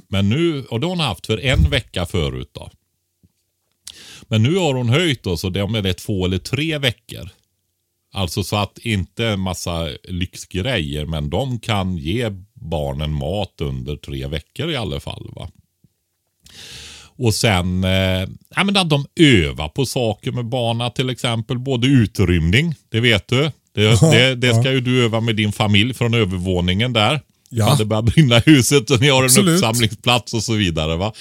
B: Men nu, och det har hon haft för en vecka förut då. Men nu har hon höjt då, så det är det två eller tre veckor. Alltså så att inte en massa lyxgrejer, men de kan ge barnen mat under tre veckor i alla fall. va. Och sen eh, ja, men att de övar på saker med barnen till exempel. Både utrymning, det vet du. Det, det, det ska ju du öva med din familj från övervåningen där.
A: Ja.
B: Det börjar brinna i huset och ni har en
A: Absolut.
B: uppsamlingsplats och så vidare. Va?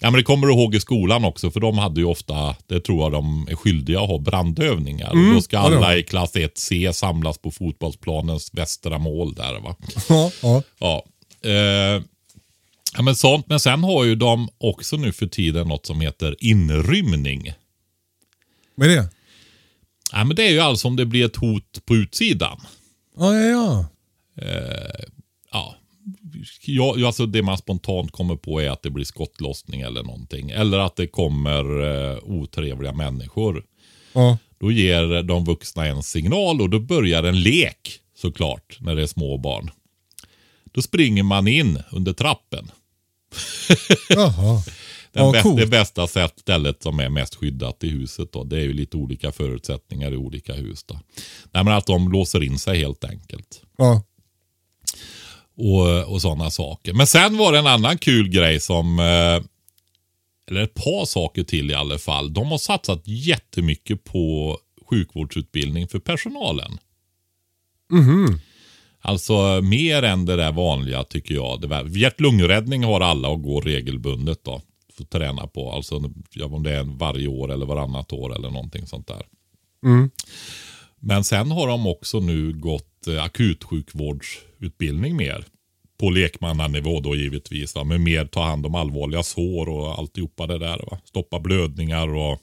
B: Ja, men det kommer du ihåg i skolan också, för de hade ju ofta, det tror jag de är skyldiga att ha brandövningar. Och då ska
A: Mm. ja,
B: alla i klass 1C samlas på fotbollsplanens västra mål där. Va?
A: Ja, ja.
B: Ja. Eh, ja, men sånt. Men sen har ju de också nu för tiden något som heter inrymning.
A: Vad är det?
B: Ja, men det är ju alltså om det blir ett hot på utsidan.
A: Ja, ja, ja.
B: Ja. Ja, ja, alltså det man spontant kommer på är att det blir skottlossning eller någonting. Eller att det kommer eh, otrevliga människor.
A: ja.
B: Då ger de vuxna en signal och då börjar en lek såklart när det är små barn. Då springer man in under trappen.
A: Jaha.
B: Den
A: Ja, coolt.
B: det bästa sätt, stället som är mest skyddat i huset. Då, det är ju lite olika förutsättningar i olika hus. Då. Nej, men att de låser in sig helt enkelt.
A: Ja.
B: Och, och sådana saker. Men sen var det en annan kul grej som, eh, eller ett par saker till i alla fall. De har satsat jättemycket på sjukvårdsutbildning för personalen. Alltså mer än det där vanliga tycker jag. Hjärt-lungräddning har alla och går regelbundet då. Får träna på. Alltså om det är varje år eller varannat år eller någonting sånt där. Men sen har de också nu gått eh, akutsjukvårdsutbildning mer. På lekmannanivå då givetvis. Va? Med mer ta hand om allvarliga sår och alltihopa det där. Va? Stoppa blödningar och...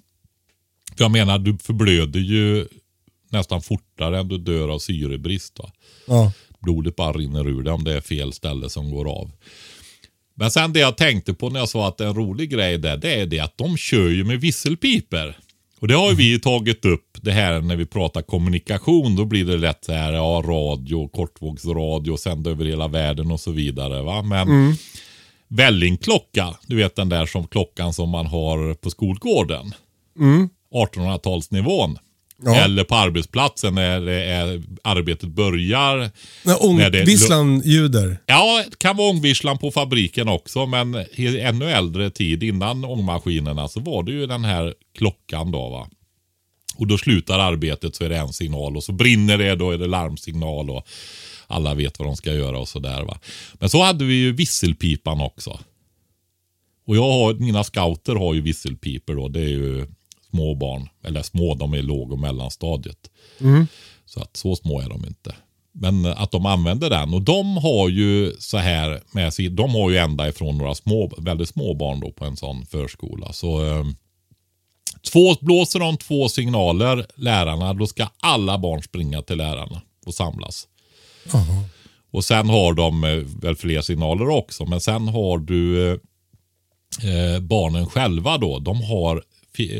B: För jag menar, du förblöder ju nästan fortare än du dör av syrebrist. Va?
A: Ja.
B: Blodet bara rinner ur det om det är fel ställe som går av. Men sen det jag tänkte på när jag sa att det är en rolig grej där, det är det att de kör ju med visselpiper. Och det har ju vi tagit upp det här när vi pratar kommunikation. Då blir det lätt så här, ja radio, kortvågsradio, sända över hela världen och så vidare. Va? Men vällingklocka, du vet den där som klockan som man har på skolgården. 1800-talsnivån.
A: Ja.
B: Eller på arbetsplatsen när är, arbetet börjar.
A: När ångvisslan ljuder.
B: Ja, det kan vara ångvisslan på fabriken också, men i ännu äldre tid innan ångmaskinerna så var det ju den här klockan då va. Och då slutar arbetet så är det en signal och så brinner det, då är det larmsignal och alla vet vad de ska göra och sådär va. Men så hade vi ju visselpipan också. Och jag har, mina scouter har ju visselpipor då, det är ju små barn, eller små, de är låg och mellanstadiet. Så att så små är de inte. Men att de använder den. Och de har ju så här med sig, de har ju ända ifrån några små, väldigt små barn då på en sån förskola. Så eh, två, blåser de två signaler, lärarna, då ska alla barn springa till lärarna och samlas. Och sen har de eh, väl fler signaler också, men sen har du eh, eh, barnen själva då, de har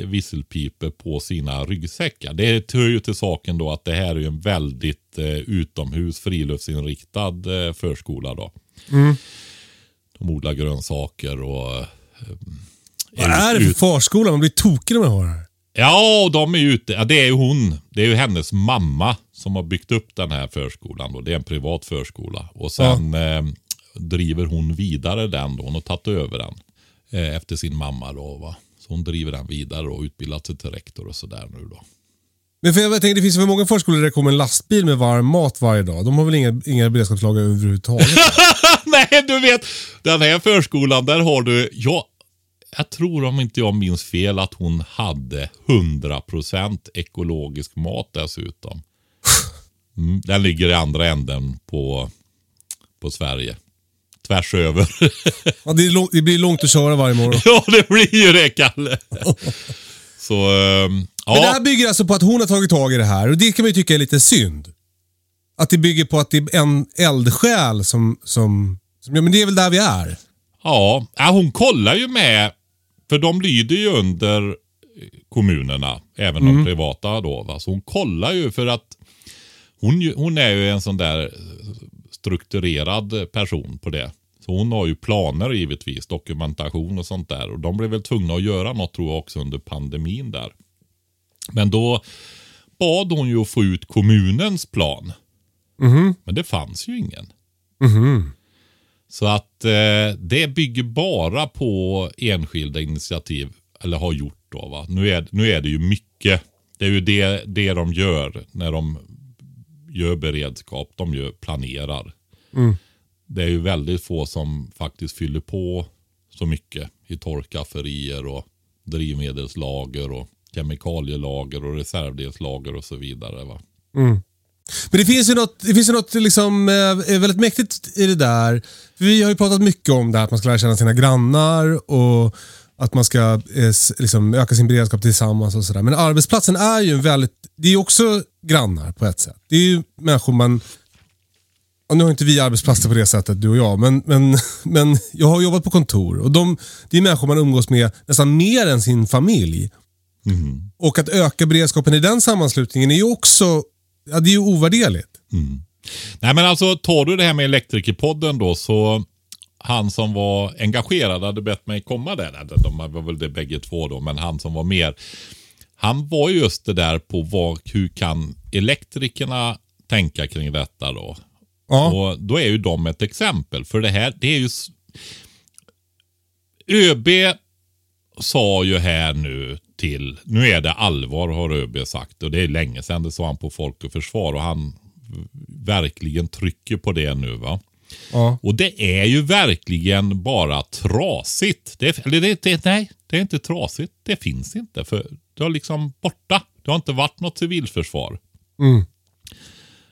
B: visselpipor på sina ryggsäckar. Det hör ju till saken då att det här är ju en väldigt eh, utomhus friluftsinriktad eh, förskola då. De odlar grönsaker och... Eh,
A: Vad är det för förskola? Man blir tokig när man hör det här.
B: Ja, och de är ute. Ja, det är ju hon. Det är ju hennes mamma som har byggt upp den här förskolan. Då. Det är en privat förskola. Och sen eh, driver hon vidare den då. Hon har tagit över den eh, efter sin mamma. Då, va? Hon driver den vidare och utbildat sig till rektor och sådär nu då.
A: Men för jag tänker, det finns för många förskolor där det kommer en lastbil med varm mat varje dag. De har väl inga, inga beredskapslager överhuvudtaget?
B: Nej, du vet. Den här förskolan, där har du... Ja, jag tror om inte jag minns fel att hon hade 100% ekologisk mat dessutom. Mm, den ligger i andra änden på, på Sverige. Tvärs över.
A: ja, det, lång, det blir långt att köra varje morgon.
B: ja, det blir ju det, Kalle. Så, ehm,
A: Men det
B: ja.
A: här bygger alltså på att hon har tagit tag i det här och det kan man ju tycka är lite synd. Att det bygger på att det är en eldsjäl som, som, som ja men det är väl där vi är.
B: Ja, ja, hon kollar ju med, för de lyder ju under kommunerna, även de privata då. Va? Så hon kollar ju för att hon, hon är ju en sån där strukturerad person på det. Så hon har ju planer givetvis, dokumentation och sånt där. Och de blev väl tvungna att göra något tror jag också under pandemin där. Men då bad hon ju att få ut kommunens plan. Men det fanns ju ingen. Så att eh, det bygger bara på enskilda initiativ, eller har gjort då. Va? Nu, är, nu är det ju mycket, det är ju det, det de gör när de gör beredskap, de gör, planerar. Det är ju väldigt få som faktiskt fyller på så mycket i torrkafferier och drivmedelslager och kemikalielager och reservdelslager och så vidare. Va? Mm.
A: Men det finns ju något, det finns ju något liksom, eh, väldigt mäktigt i det där. Vi har ju pratat mycket om det här att man ska lära känna sina grannar och att man ska eh, liksom, öka sin beredskap tillsammans och sådär. Men arbetsplatsen är ju väldigt, det är ju också grannar på ett sätt. Det är ju människor man och nu har inte vi arbetsplatser på det sättet, du och jag, men, men, men jag har jobbat på kontor och de, det är människor man umgås med nästan mer än sin familj. Och att öka beredskapen i den sammanslutningen är ju också ja, det är ju ovärderligt.
B: Nej men alltså tar du det här med Elektrikerpodden då så han som var engagerad hade bett mig komma där. De var väl det bägge två då, men han som var mer. Han var ju just det där på vad, hur kan elektrikerna tänka kring detta då?
A: Ja.
B: Och då är ju de ett exempel. För det här, det är ju... ÖB sa ju här nu till, nu är det allvar har ÖB sagt och det är länge sedan det sa han på Folk och Försvar och han verkligen trycker på det nu va.
A: Ja.
B: Och det är ju verkligen bara trasigt. Det eller det, det, nej, det är inte trasigt. Det finns inte. För det har liksom borta. Det har inte varit något civilförsvar.
A: Mm.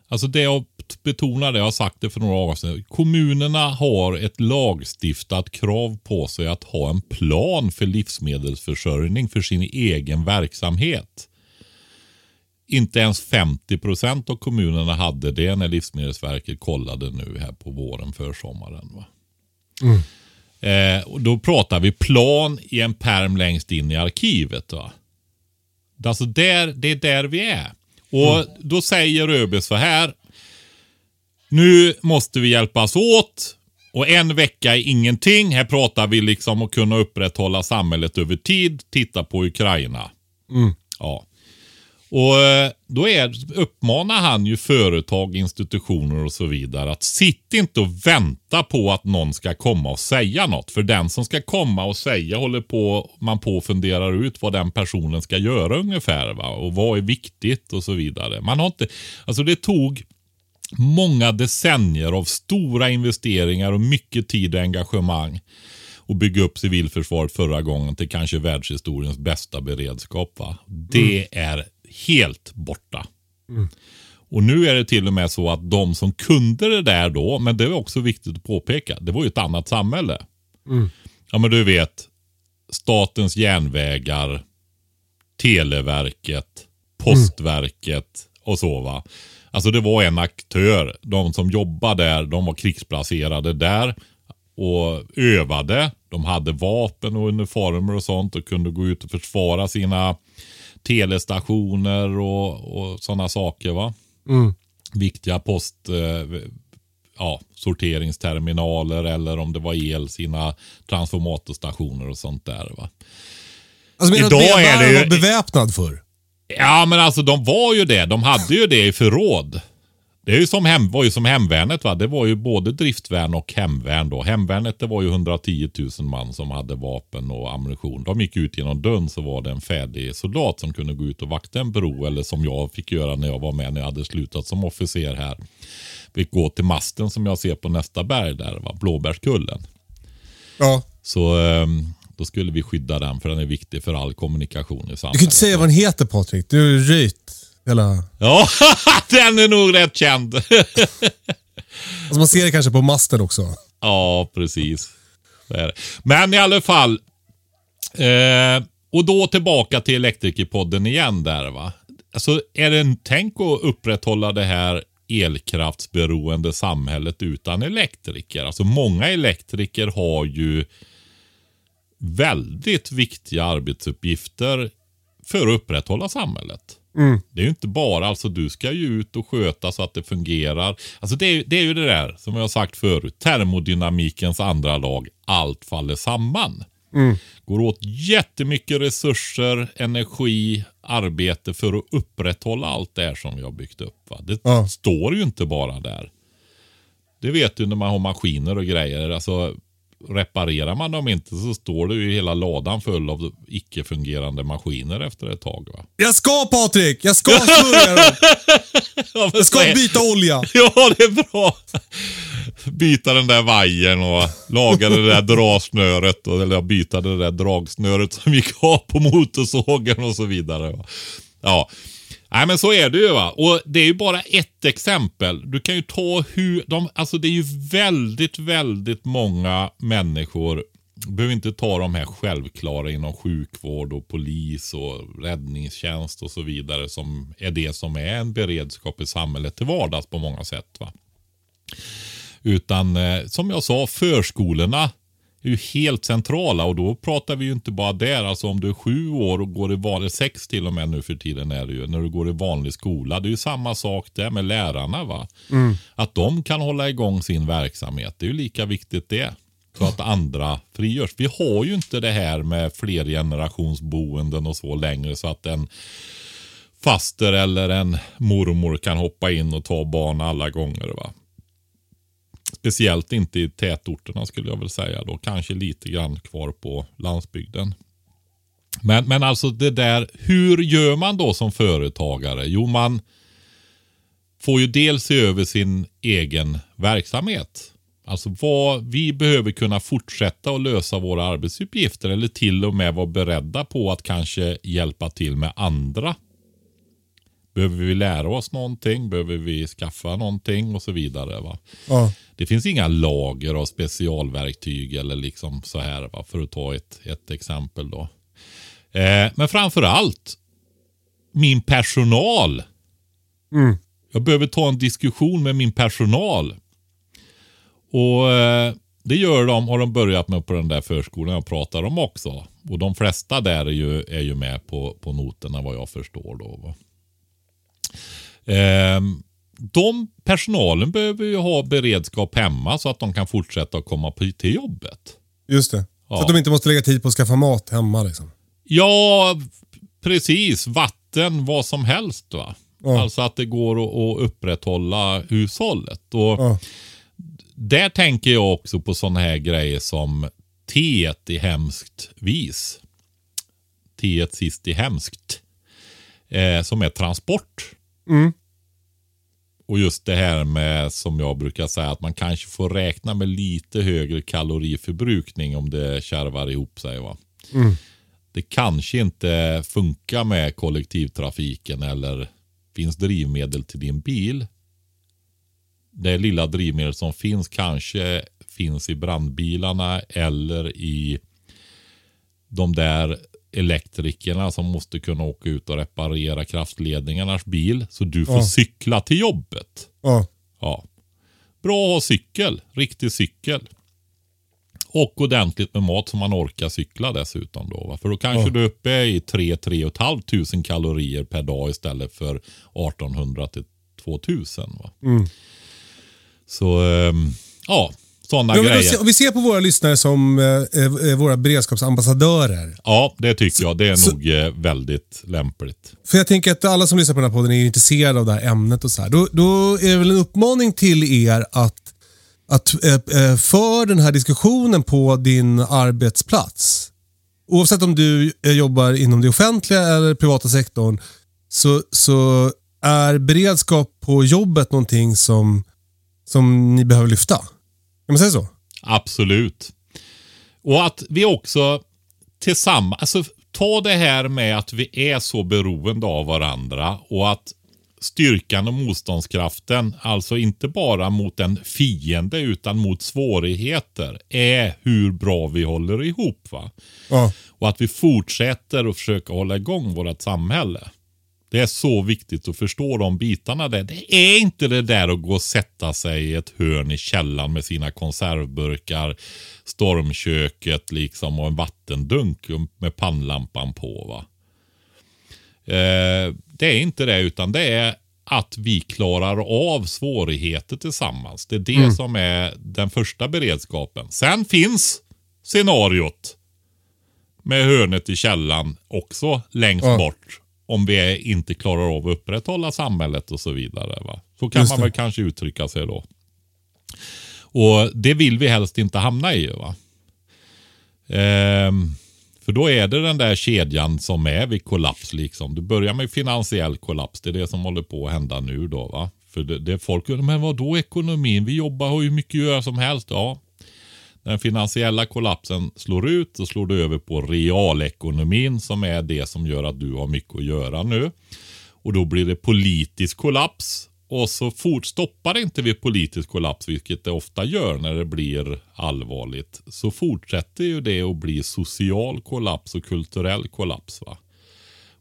B: Alltså det jag betonar, det jag har sagt det för några år sedan. Kommunerna har ett lagstiftat krav på sig att ha en plan för livsmedelsförsörjning för sin egen verksamhet. Inte ens 50 procent av kommunerna hade det när Livsmedelsverket kollade nu här på våren för sommaren. Va? Eh, och då pratar vi plan i en perm längst in i arkivet. Va? Alltså där, det är där vi är. Och då säger ÖB så här. Nu måste vi hjälpas åt. Och en vecka är ingenting. Här pratar vi liksom om att kunna upprätthålla samhället över tid. Titta på Ukraina. Ja. Och eh, då är, uppmanar han ju företag, institutioner och så vidare att sitt inte och vänta på att någon ska komma och säga något. För den som ska komma och säga håller på, man på och funderar ut vad den personen ska göra ungefär. Va? Och vad är viktigt och så vidare. Man har inte, alltså det tog många decennier av stora investeringar och mycket tid och engagemang och bygga upp civilförsvaret förra gången till kanske världshistoriens bästa beredskap. Va? Det är helt borta. Och nu är det till och med så att de som kunde det där då, men det är också viktigt att påpeka, det var ju ett annat samhälle. Ja men du vet, Statens järnvägar, Televerket, Postverket och så va. Alltså det var en aktör. De som jobbade där, de var krigsplacerade där och övade. De hade vapen och uniformer och sånt och kunde gå ut och försvara sina telestationer och, och sådana saker. va. Viktiga post... Eh, ja, sorteringsterminaler eller om det var el, sina transformatorstationer och sånt där. va.
A: Alltså menar
B: Idag
A: att
B: är det ju-
A: var beväpnad för?
B: Ja, men alltså de var ju det. De hade ju det i förråd. Det är ju som hem, var ju som hemvärnet. Va? Det var ju både driftvärn och hemvärn. Då. Hemvärnet det var ju 110 000 man som hade vapen och ammunition. De gick ut genom dörren så var det en färdig soldat som kunde gå ut och vakta en bro. Eller som jag fick göra när jag var med när jag hade slutat som officer här. Fick gå till masten som jag ser på nästa berg där, va? Blåbärskullen.
A: Ja.
B: Så ehm, då skulle vi skydda den för den är viktig för all kommunikation i samhället.
A: Du kan inte säga vad den heter Patrik. Du är röjt. Hela...
B: Ja, den är nog rätt känd.
A: Alltså man ser det kanske på masten också.
B: ja, precis. Det. Men i alla fall. Eh, och då tillbaka till Elektrikerpodden igen där va. Alltså är det en tänk att upprätthålla det här elkraftsberoende samhället utan elektriker. Alltså många elektriker har ju väldigt viktiga arbetsuppgifter för att upprätthålla samhället. Det är ju inte bara, alltså du ska ju ut och sköta så att det fungerar. Alltså det är, det är ju det där som jag har sagt förut, termodynamikens andra lag. Allt faller samman. Går åt jättemycket resurser, energi, arbete för att upprätthålla allt det här som vi har byggt upp. Va? Det
A: Ja.
B: står ju inte bara där. Det vet du när man har maskiner och grejer. Alltså, reparerar man dem inte så står det ju hela ladan full av icke-fungerande maskiner efter ett tag. Va?
A: Jag ska Patrik! Jag ska smörja dem!
B: Ja,
A: Jag ska byta olja!
B: Ja, det är bra. Byta den där vajern och laga det där dragsnöret. Och, eller byta det där dragsnöret som gick av på motorsågen och så vidare. va. Ja, Nej, men så är det ju. va. Och Det är ju bara ett exempel. Du kan ju ta hur... De, alltså det är ju väldigt, väldigt många människor. Du behöver inte ta de här självklara inom sjukvård och polis och räddningstjänst och så vidare. Som är det som är en beredskap i samhället till vardags på många sätt. va. Utan eh, som jag sa, förskolorna är ju helt centrala och då pratar vi ju inte bara där. Alltså om du är sju år och går i vanlig, sex till och med nu för tiden är det ju, när du går i vanlig skola. Det är ju samma sak där med lärarna va. Att de kan hålla igång sin verksamhet, det är ju lika viktigt det. Så att andra frigörs. Vi har ju inte det här med flergenerationsboenden och så längre så att en faster eller en mormor kan hoppa in och ta barn alla gånger. va. Speciellt inte i tätorterna skulle jag väl säga då. Kanske lite grann kvar på landsbygden. Men, men alltså det där, hur gör man då som företagare? Jo, man får ju dels se över sin egen verksamhet. Alltså vad vi behöver kunna fortsätta att lösa våra arbetsuppgifter eller till och med vara beredda på att kanske hjälpa till med andra. Behöver vi lära oss någonting? Behöver vi skaffa någonting och så vidare. Va?
A: Ja.
B: Det finns inga lager av specialverktyg eller liksom så här va? för att ta ett, ett exempel då. Eh, men framför allt min personal.
A: Mm.
B: Jag behöver ta en diskussion med min personal. Och eh, det gör de, har de börjat med på den där förskolan jag pratar om också. Och de flesta där är ju, är ju med på, på noterna vad jag förstår då. Va? Eh, de personalen behöver ju ha beredskap hemma så att de kan fortsätta att komma till jobbet.
A: Just det.
B: Ja.
A: Så att de inte måste lägga tid på att skaffa mat hemma liksom.
B: Ja, precis. Vatten, vad som helst. va.
A: Ja.
B: Alltså att det går att, att upprätthålla hushållet. Och
A: Ja.
B: Där tänker jag också på sådana här grejer som teet i hemskt vis. Teet sist i hemskt. Eh, som är transport.
A: Mm.
B: Och just det här med som jag brukar säga att man kanske får räkna med lite högre kaloriförbrukning om det kärvar ihop sig. Va?
A: Mm.
B: Det kanske inte funkar med kollektivtrafiken eller finns drivmedel till din bil. Det lilla drivmedel som finns kanske finns i brandbilarna eller i de där elektrikerna som måste kunna åka ut och reparera kraftledningarnas bil. Så du får
A: Ja.
B: cykla till jobbet.
A: Ja.
B: Ja. Bra att ha cykel. Riktig cykel. Och ordentligt med mat som man orkar cykla dessutom. Då, va? För då kanske
A: Ja.
B: du är uppe i 3 500 kalorier per dag istället för 1800 till 2000. Va?
A: Mm.
B: Så ehm, ja, sådana
A: Ja,
B: grejer.
A: vi, ser, vi ser på våra lyssnare som eh, eh, våra beredskapsambassadörer.
B: Ja, det tycker jag. Det är
A: så-
B: nog eh, väldigt lämpligt.
A: För jag tänker att alla som lyssnar på den här podden är intresserade av det här ämnet och så här. Då, då är det väl en uppmaning till er att, att eh, eh, för den här diskussionen på din arbetsplats. Oavsett om du eh, jobbar inom det offentliga eller privata sektorn så, så är beredskap på jobbet någonting som, som ni behöver lyfta. Kan man säga så?
B: Absolut. Och att vi också tillsammans, alltså ta det här med att vi är så beroende av varandra och att styrkan och motståndskraften, alltså inte bara mot en fiende utan mot svårigheter, är hur bra vi håller ihop. va?
A: Ja.
B: Och att vi fortsätter att försöka hålla igång vårt samhälle. Det är så viktigt att förstå de bitarna där. Det är inte det där att gå och sätta sig i ett hörn i källaren med sina konservburkar, stormköket liksom och en vattendunk med pannlampan på. va. Eh, det är inte det utan det är att vi klarar av svårigheter tillsammans. Det är det som är den första beredskapen. Sen finns scenariot med hörnet i källan också längst
A: Ja.
B: bort. Om vi inte klarar av att upprätthålla samhället och så vidare. Va? Så kan
A: Just
B: man
A: det.
B: väl kanske uttrycka sig då. Och det vill vi helst inte hamna i. va. Ehm, för då är det den där kedjan som är vid kollaps. Liksom. Du börjar med finansiell kollaps. Det är det som håller på att hända nu. då va. För det, det är folk, men vad då ekonomin? Vi jobbar, har ju mycket att göra som helst. Ja, den finansiella kollapsen slår ut så slår det över på realekonomin som är det som gör att du har mycket att göra nu. Och då blir det politisk kollaps. Och så fort stoppar inte vid politisk kollaps, vilket det ofta gör när det blir allvarligt, så fortsätter ju det att bli social kollaps och kulturell kollaps. va.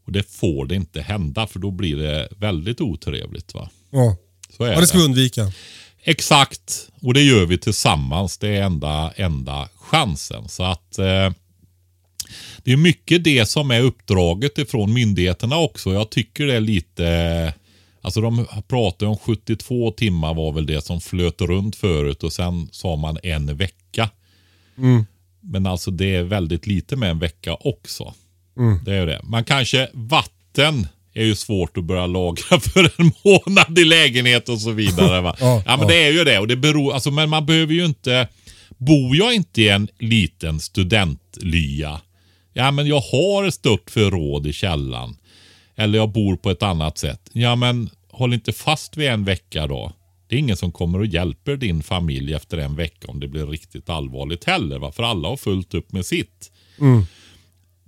B: Och det får det inte hända för då blir det väldigt otrevligt. va.
A: Ja.
B: Så är
A: ja, det ska vi undvika.
B: Exakt, och det gör vi tillsammans. Det är enda, enda chansen. Så att eh, Det är mycket det som är uppdraget ifrån myndigheterna också. Jag tycker det är lite... Alltså de pratar om 72 timmar var väl det som flöt runt förut och sen sa man en vecka. Men alltså det är väldigt lite med en vecka också. Det är det. Man kanske vatten är ju svårt att börja lagra för en månad i lägenhet och så vidare. Va?
A: Ja,
B: ja, men det är ju det. Och det beror, alltså, men man behöver ju inte... Bor jag inte i en liten studentlya, ja men jag har stort förråd i källaren. Eller jag bor på ett annat sätt. Ja men håll inte fast vid en vecka då. Det är ingen som kommer och hjälper din familj efter en vecka om det blir riktigt allvarligt heller. Va? För alla har fullt upp med sitt.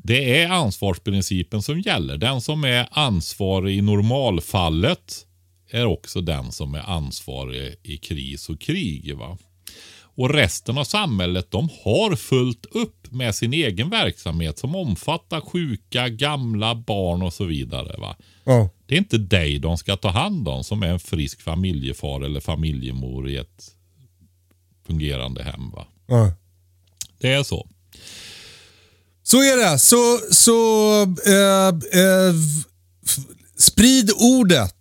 B: Det är ansvarsprincipen som gäller. Den som är ansvarig i normalfallet är också den som är ansvarig i kris och krig. Va? Och resten av samhället de har fullt upp med sin egen verksamhet som omfattar sjuka, gamla, barn och så vidare. Va?
A: Ja.
B: Det är inte dig de ska ta hand om som är en frisk familjefar eller familjemor i ett fungerande hem. Va?
A: Ja.
B: Det är så.
A: Så är det. Så, så eh, eh, sprid ordet.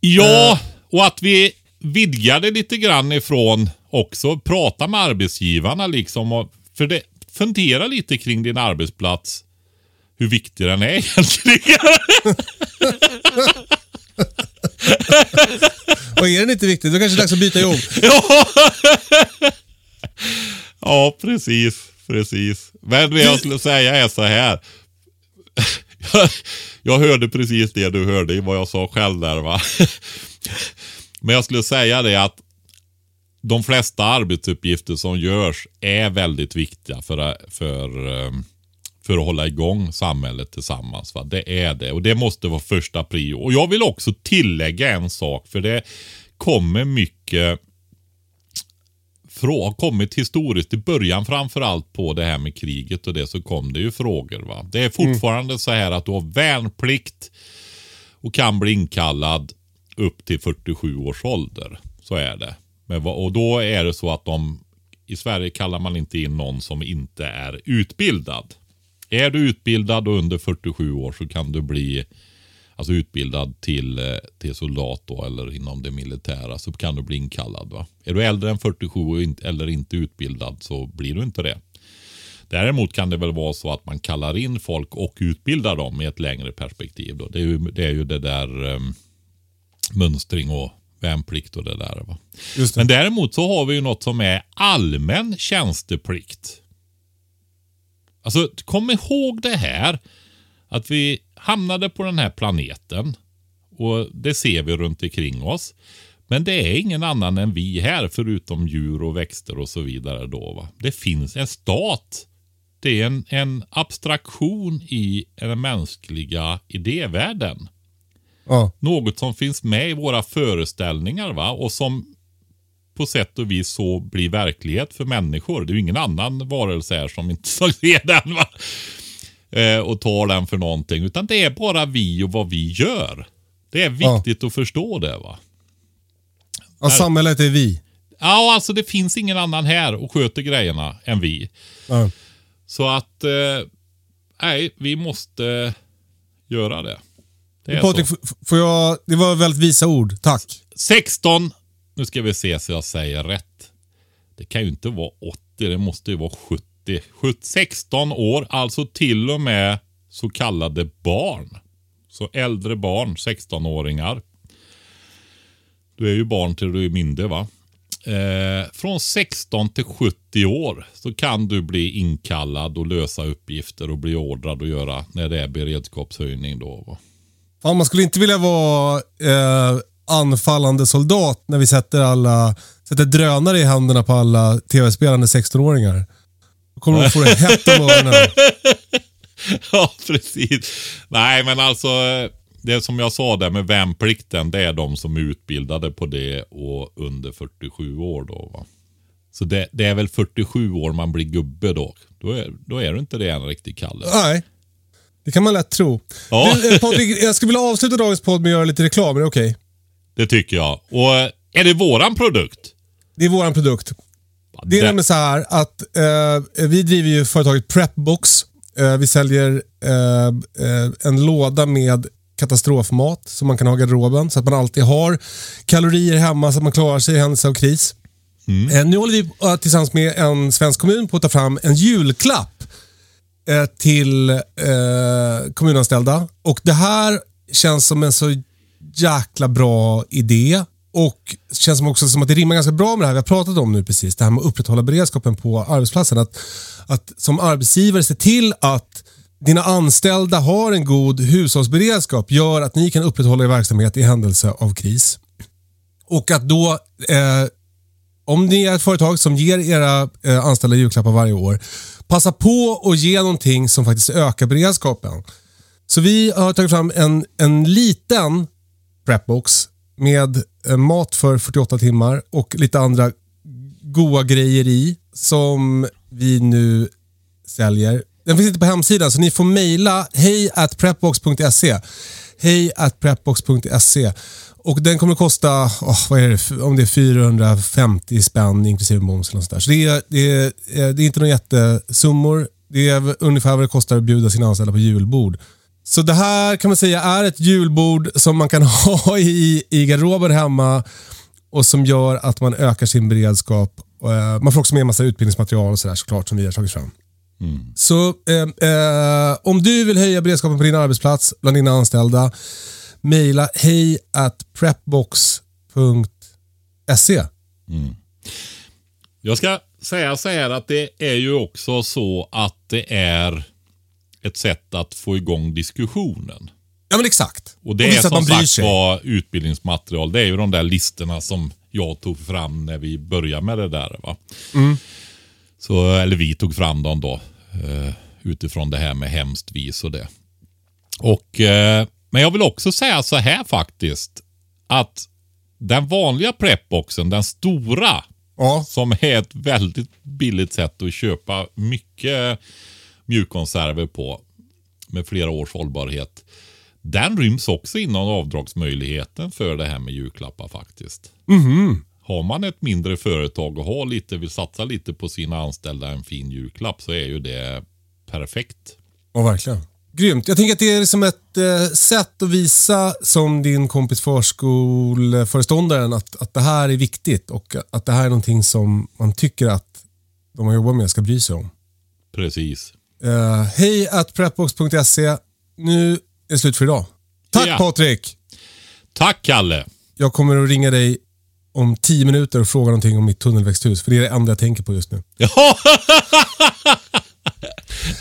B: Ja, och att vi vidgar det lite grann ifrån också prata med arbetsgivarna liksom. Och, för det, fundera lite kring din arbetsplats. Hur viktig den är egentligen.
A: Och är den inte viktig, då kanske det är dags att byta jobb.
B: ja, precis. Precis. Men det jag skulle säga är så här. Jag, hörde precis det du hörde i vad jag sa själv där va. Men jag skulle säga det att de flesta arbetsuppgifter som görs är väldigt viktiga för, för, eh, för att hålla igång samhället tillsammans. Va? Det är det och det måste vara första prio. Och jag vill också tillägga en sak för det kommer mycket har kommit historiskt. I början framförallt på det här med kriget och det så kom det ju frågor. Va? Det är fortfarande så här att du har värnplikt och kan bli inkallad upp till 47 års ålder. Så är det. Men, och då är det så att de i Sverige kallar man inte in någon som inte är utbildad. Är du utbildad och under 47 år så kan du bli alltså utbildad till, eh, till soldat då, eller inom det militära så kan du bli inkallad. Va? Är du äldre än 47 och inte, eller inte utbildad så blir du inte det. Däremot kan det väl vara så att man kallar in folk och utbildar dem i ett längre perspektiv. Då. Det, är ju, det är ju det där um, mönstring och värnplikt och det där. Va?
A: Det.
B: Men däremot så har vi ju något som är allmän tjänsteplikt. Alltså kom ihåg det här att vi hamnade på den här planeten och det ser vi runt omkring oss. Men det är ingen annan än vi här förutom djur och växter och så vidare. Då, va? Det finns en stat. Det är en, en abstraktion i den mänskliga idévärlden
A: Ja.
B: något som finns med i våra föreställningar va? och som på sätt och vis så blir verklighet för människor. Det är ju ingen annan varelse här som inte ser den va? Eh, och tar den för någonting. Utan det är bara vi och vad vi gör. Det är viktigt att förstå det. va.
A: Ja, samhället är vi.
B: Ja, alltså det finns ingen annan här och sköter grejerna än vi.
A: Ja.
B: Så att, eh, nej, vi måste göra det. Det
A: Patrik, får jag... Det var väldigt visa ord. Tack.
B: 16. Nu ska vi se så jag säger rätt. Det kan ju inte vara 80, det måste ju vara 70. 70 16 år, alltså till och med så kallade barn. Så äldre barn, 16-åringar. Du är ju barn till du är mindre va? Eh, från 16 till 70 år så kan du bli inkallad och lösa uppgifter och bli ordrad att göra när det är beredskapshöjning då. Va?
A: Ja, man skulle inte vilja vara eh, anfallande soldat när vi sätter alla sätter drönare i händerna på alla tv-spelande 16-åringar. Kommer de få det hett om öronen.
B: Ja, precis. Nej, men alltså det som jag sa där med värnplikten, det är de som är utbildade på det och under 47 år då. Va? Så det, det är väl 47 år man blir gubbe då. Då är, då är du inte det en riktig Kalle.
A: Nej, det kan man lätt tro.
B: Ja.
A: Du, eh, Patrik, jag skulle vilja avsluta dagens podd med att göra lite reklam. Är det okej?
B: Det tycker jag. Och är det våran produkt?
A: Det är våran produkt. Det är nämligen så här att eh, vi driver ju företaget Prepbox. Eh, vi säljer eh, eh, en låda med katastrofmat som man kan ha i garderoben så att man alltid har kalorier hemma så att man klarar sig i händelse av kris. Eh, nu håller vi eh, tillsammans med en svensk kommun på att ta fram en julklapp till kommunanställda. Och det här känns som en så jäkla bra idé. Och känns som också som att det rimmar ganska bra med det här vi har pratat om nu precis. Det här med att upprätthålla beredskapen på arbetsplatsen. Att, att som arbetsgivare se till att dina anställda har en god hushållsberedskap gör att ni kan upprätthålla er verksamhet i händelse av kris. Och att då, eh, om ni är ett företag som ger era eh, anställda julklappar varje år, passa på att ge någonting som faktiskt ökar beredskapen. Så vi har tagit fram en, en liten prepbox med Eh, mat för 48 timmar och lite andra goda grejer i som vi nu säljer. Den finns inte på hemsidan så ni får mejla hej at prepbox.se. Hej at prepbox.se. Och den kommer att kosta, oh, vad är det, om det är 450 spänn inklusive moms eller något sånt där. Så det är, det, är, eh, det är inte några jättesummor. Det är ungefär vad det kostar att bjuda sina anställda på julbord. Så det här kan man säga är ett julbord som man kan ha i, i garderoben hemma och som gör att man ökar sin beredskap. Eh, Man får också med en massa utbildningsmaterial och sådär såklart som vi har tagit fram. Så eh, eh, om du vill höja beredskapen på din arbetsplats bland dina anställda, mejla hej at prepbox.se.
B: Jag ska säga så här att det är ju också så att det är ett sätt att få igång diskussionen.
A: Ja men exakt.
B: Och det
A: visa
B: är som sagt
A: sig.
B: var utbildningsmaterial. Det är ju de där listorna som jag tog fram när vi började med det där. Va?
A: Mm.
B: Så, eller vi tog fram dem då. Eh, utifrån det här med hemskt vis och det. Och, eh, men jag vill också säga så här faktiskt. Att den vanliga prepboxen, den stora,
A: Ja.
B: som är ett väldigt billigt sätt att köpa mycket mjukkonserver på med flera års hållbarhet. Den ryms också inom avdragsmöjligheten för det här med julklappar faktiskt. Har man ett mindre företag och har lite, vill satsa lite på sina anställda en fin julklapp så är ju det perfekt.
A: Ja, verkligen. Grymt. Jag tänker att det är liksom ett eh, sätt att visa som din kompis förskoleföreståndaren att, att det här är viktigt och att det här är någonting som man tycker att de man jobbar med ska bry sig om.
B: Precis.
A: Uh, hej at prepbox.se. Nu är det slut för idag. Tack
B: Ja.
A: Patrik!
B: Tack Kalle!
A: Jag kommer att ringa dig om tio minuter och fråga någonting om mitt tunnelväxthus. För det är det enda jag tänker på just nu.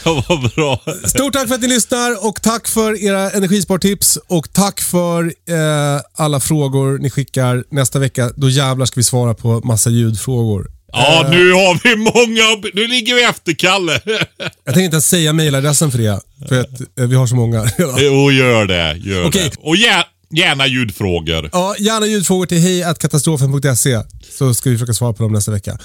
B: Ja, vad bra.
A: Stort tack för att ni lyssnar och tack för era energispartips och tack för eh, alla frågor ni skickar. Nästa vecka, då jävlar ska vi svara på massa ljudfrågor.
B: Ja, nu har vi många. Nu ligger vi efter Kalle.
A: Jag tänker inte ens säga mejladressen för det, för att eh, vi har så många.
B: Jo, gör det. Gör
A: Okej.
B: det. Och gär, gärna ljudfrågor.
A: Ja, gärna ljudfrågor till hejkatastrofen.se så ska vi försöka svara på dem nästa vecka.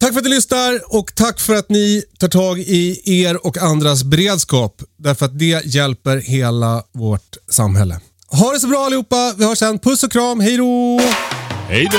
A: Tack för att ni lyssnar och tack för att ni tar tag i er och andras beredskap. Därför att det hjälper hela vårt samhälle. Ha det så bra allihopa. Vi hörs sen. Puss och kram. Hej då!
B: Hej då.